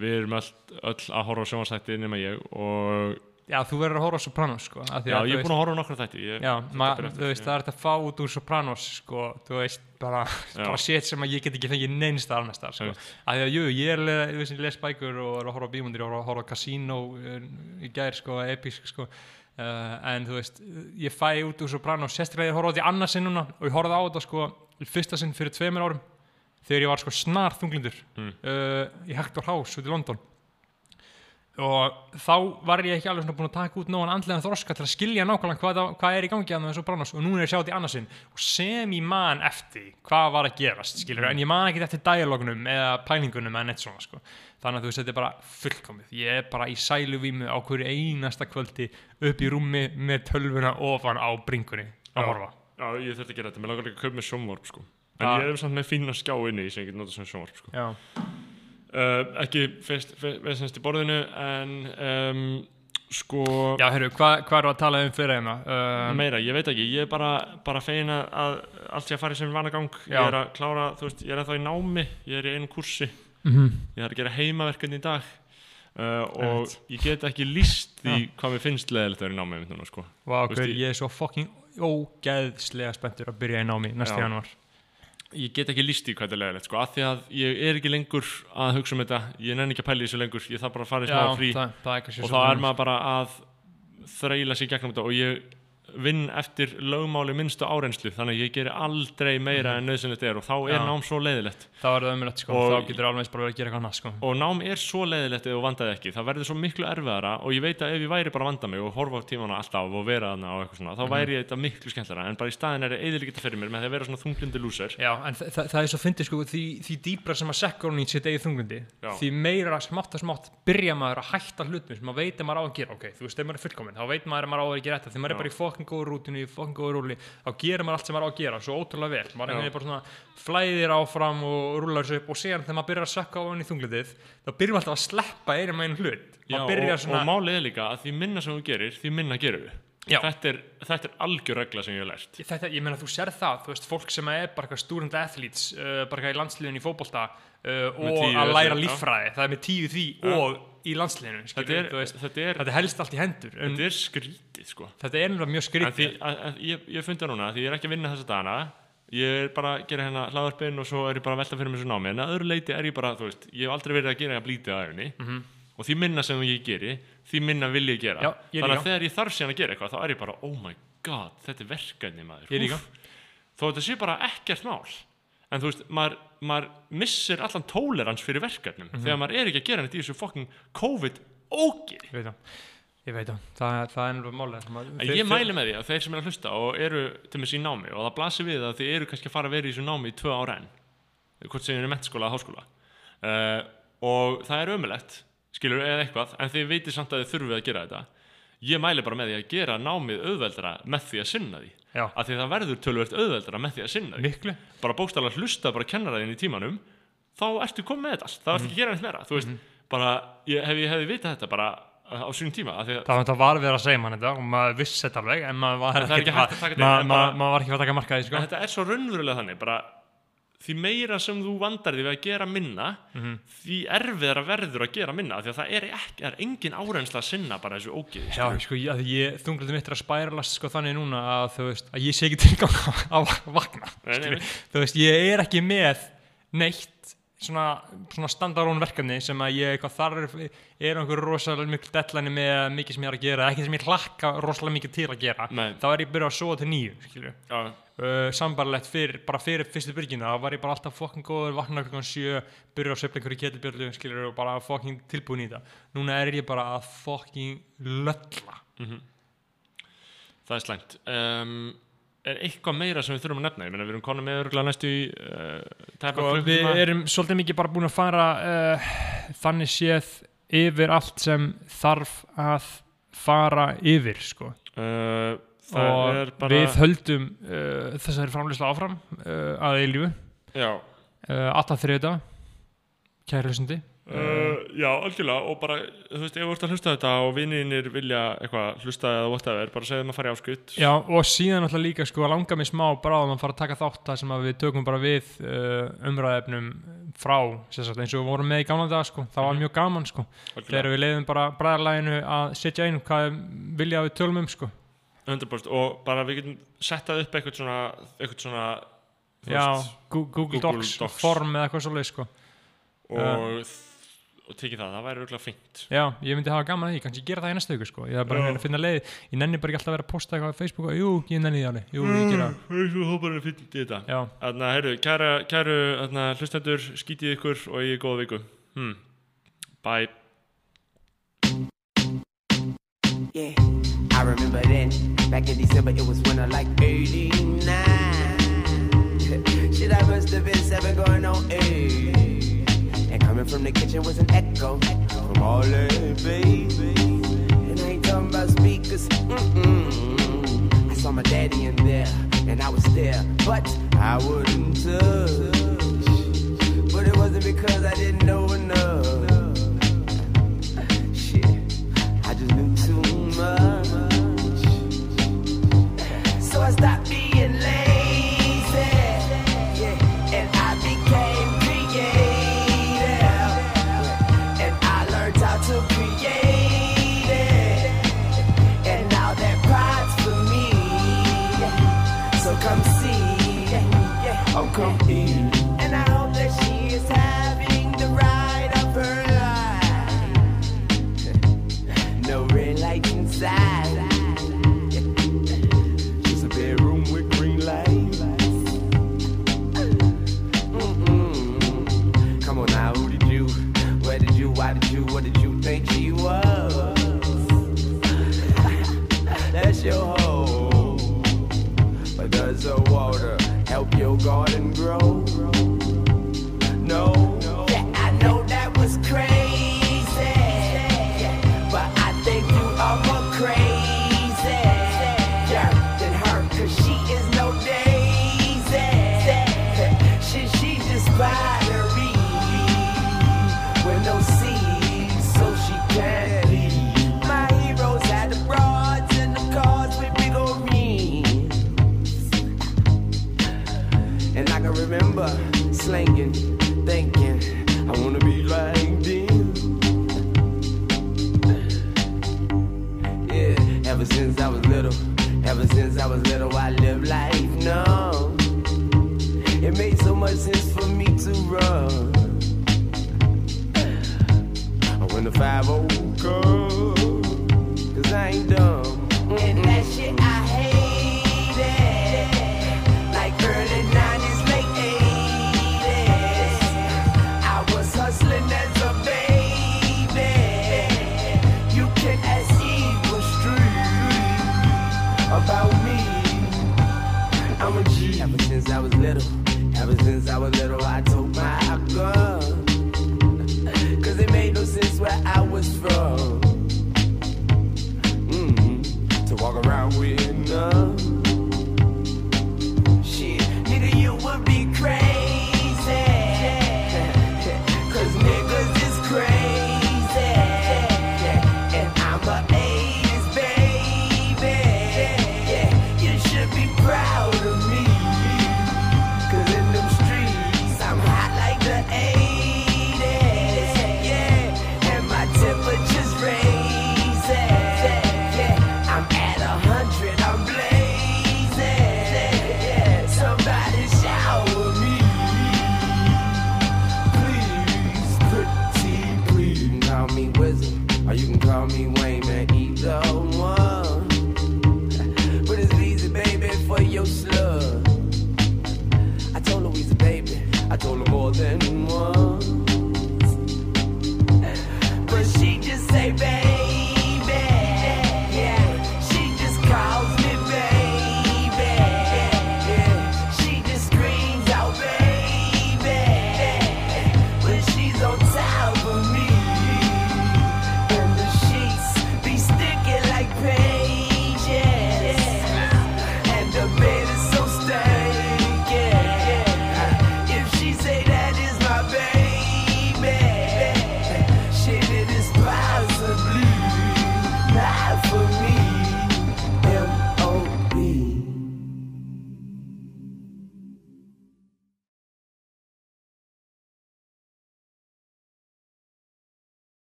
við erum öll, öll að horfa á sjónvarsætti nema ég og Já, þú verður að horfa á Sopranos sko já, ég er búin að horfa á nokkra þætti ég, Já, þetta ma, byrja aftur, þú veist, það er þetta að fá út úr Sopranos sko, þú veist, bara, bara shit sem að ég get ekki fengið neins þar annars þar, sko. Af því að, jú, ég er, þú veist, ég les bækur og er að horfa á bímundir, er að horfa á Casino uh, í gær, sko, episk, sko, uh, en þú veist, ég fæ út úr Sopranos, sérstaklega ég horfa á því annars sinn núna og ég horfði á þetta, sko, fyrsta sinn fyrir tveimur árum, þegar ég var, sko, snar þunglindur Mm. uh, í Hector House út í London. Og þá var ég ekki alveg svona búin að taka út nógan andlega þroska til að skilja nákvæmlega hvað, það- hvað er í gangi að þessu bránars og núna er ég að sjá þetta í annarsinn og sem ég man eftir hvað var að gerast skilur, en ég man ekki eftir dialognum eða pælingunum eða neitt svona sko. þannig að þú veist þetta er bara fullkomið. Ég er bara í sæluvímu á hverju einasta kvöldi upp í rúmi með tölvuna ofan á bringunni að horfa. Já, ég þurfti að gera þetta, mér langar líka að kaupa með sjónvarp sko. En Já. ég er samt með fína skjá inni sem ég get notað sem sjónvarp sko. Uh, Ekki veðsennst í borðinu en um, sko Já heyrðu, hvað hva er að tala um fyrir hérna? Uh, meira, ég veit ekki, ég er bara, bara fegin að allt sé að fara í sem vana gang Já. Ég er að klára, þú veist, ég er ennþá í námi ég er í einu kursi, mm ég er að gera heimaverkefni í dag Uh, og Einmitt. ég get ekki líst því hvað mér finnst leðilegt að vera í mitt núna sko. Veist, hver, ég- ég er svo fucking ógeðslega spenntur að byrja í námi næsta Já. januar ég get ekki líst því hvað þetta er leðilegt sko, af því að ég er ekki lengur að hugsa um þetta ég nenni ekki að pæla í þessu lengur ég þarf bara að fara í smá frí. það, það og þá er maður bara að þræla sér gegnum þetta og ég vinn eftir lögmáli minnstu árenslu þannig að ég geri aldrei meira en nöðsynlegt er og þá er Já. nám svo leiðilegt. Þá er það ömulegt sko, Og- þá getur alveg bara að gera eitthvað annað sko. Og nám er svo leiðilegt þú vandaði ekki. Það verður svo miklu erfiðara og ég veit að ef ég væri bara að vanda mig og horfa á tímana alltaf og vera þarna og eitthvað svona þá væri þetta miklu skemmtlara en bara í staðin er það eðilegita fyrir mér með því að vera svona þunglindi lúser. Já, en þa þa það er svo fyndið sko því, því dýbra sem að sekka hún í sitt eigið þungundi Já. því meira smátt að smátt byrja maður að hætta hlutum sem maður veit að maður á að gera. Ok, þú veist, ef maður er fullkominn, þá veit maður að maður á að gera þetta. Því maður Já. er bara í fokkin góður rútinu, í fokkin góður rúli þá gerir maður allt sem maður á að gera, svo ótrúlega vel. Maður er bara svona flæðir áfram og rúlar þessu upp og síðan þegar maður byrjar að sökka á hann í þunglindið þá byrjum við alltaf að sleppa einum einn hlut. Já, og, svona og málið er líka að því minna sem þú gerir því minna gerir við. Þetta er, þetta er algjör regla sem ég hef lært. Þetta, ég meina þú sér það, þú veist, fólk sem er bara student athletes, uh, bara í landsliðinu í fótbolta uh, og tíu að læra líffræði, það er með tíu því og í landsliðinu, þetta er, þetta er, þetta helst allt í hendur, en þetta er skrítið sko. þetta er ennlega mjög En því, skrítið. að, að, ég, ég fundi það núna, því ég er ekki að vinna þessa dagana ég er bara að gera hérna hlaðarpinn og svo er ég bara að velta fyrir mér svo námi. En að öðru leiti er ég bara, þú veist, ég hef aldrei verið að gera að blítið að æfinni og því minna sem ég geri, því minna vil ég gera. Já, ég þannig að þegar ég þarf síðan að gera eitthvað þá er ég bara, oh my god, þetta er verkefni maður. Þó þetta sé bara ekkert mál en þú veist, maður, maður missir allan tolerans fyrir verkefnum Mhm. þegar maður er ekki að gera neitt í þessu fucking COVID ógi Ég ég veit það, það, það er ennlega þeir- ég þeir- mæli með því að þeir sem er að hlusta og eru til með sín námi og það blasir við að þið eru kannski að fara að vera í þessu námi í tvö ára enn hvort sem þið eru mentaskóla eða háskóla. Uh, og það er ömulegt skilur eða eitthvað en þið veitir samt að þið þurfið að gera þetta ég mæli bara með því að gera námið auðveldara með því að sinna því. Já. að því það verður tölvert auðveldara með því að sinna því. Miklu, bara bókstæðlega hlusta bara kennaraðin í tímanum þá ertu komið með þetta allt, það ertu ekki að gera neitt meira. Þú veist, bara, ég, hef ég hefði vitað þetta bara á sínum tíma því að það var verið að segja mann þetta og maður vissi þetta alveg, en maður var ekki að taka að markaði, sko. Þetta er svo raunverulega þannig bara því meira sem þú vandar því við að gera minna því erfiðar að verður að gera minna því að það er, ekki, er engin árensla að sinna bara þessu ógið Já, sko, ég, þunglindi mitt er að spæralast sko þannig núna að veist, að ég sé ekki tilgang á að vakna, Nei, nei, nei. þú veist, ég er ekki með neitt svona, svona standarón verkefni sem að ég eitthvað þarf er einhver rosalega mikil deadline með mikið sem ég er að gera, ekki sem ég hlakka rosalega mikið til að gera, Nei. þá er ég byrjað að sofa til nýju, Já, uh, sambarlegt fyrir, bara fyrir fyrstu byrgina þá var ég bara alltaf fokkin góður, vakna klukkan sjö byrja að sveifla einhverju ketilbjörlu skilur og bara fokkin tilbúin í þetta núna er ég bara að fokkin lölla það er slæmt. Um, Er eitthvað meira sem við þurfum að nefna? Ég meina við erum konum með örgulega næstu í uh, við erum svolítið mikið bara búin að fara uh, þannig séð yfir allt sem þarf að fara yfir sko. uh, og bara við höldum þessari framlýsla áfram að eilífu alltaf þriða kæri hlustundi Uh, já, algjörlega og bara, þú veist, ef þú ert að hlusta þetta og vinninir vilja eitthvað hlusta eða whatever, bara segja þeim að fara í áskutt Já, og síðan alltaf líka sko að langa mig smá bráðum að fara að taka þátt það sem að við tökum bara við uh, umræðefnum frá, sagt, eins og við vorum með í gamla dag sko, það var Mhm. mjög gaman sko algjörlega. þegar við leiðum bara bræðarlæginu að setja inn hvað vilja við tölum um sko 100% og bara við getum settað upp eitthvað svona, eitthvað svona Já, veist, Google, Google Docs, Docs. form eða eitthvað svolítið sko og, og tekið það, það væri örgulega fengt Já, ég myndi hafa gaman að því, kannski gera það í næsta hug sko. ég er bara að, að finna leið, ég nenni bara ekki alltaf að vera að posta eitthvað á Facebook og jú, ég nenni því alveg. Jú, ég gera Þannig að, herru, kæra, kæru aðna, hlustendur, skítið ykkur og ég er góða viku. Hmm. Bye. Yeah, I remember then Back in December it was winter like 89 Shit I must have been 7 going on 8 Coming from the kitchen was an echo from all that, baby. And I ain't talking about speakers. Mm-mm. I saw my daddy in there, and I was there, but I wouldn't touch. But it wasn't because I didn't know enough. come see, oh come eat.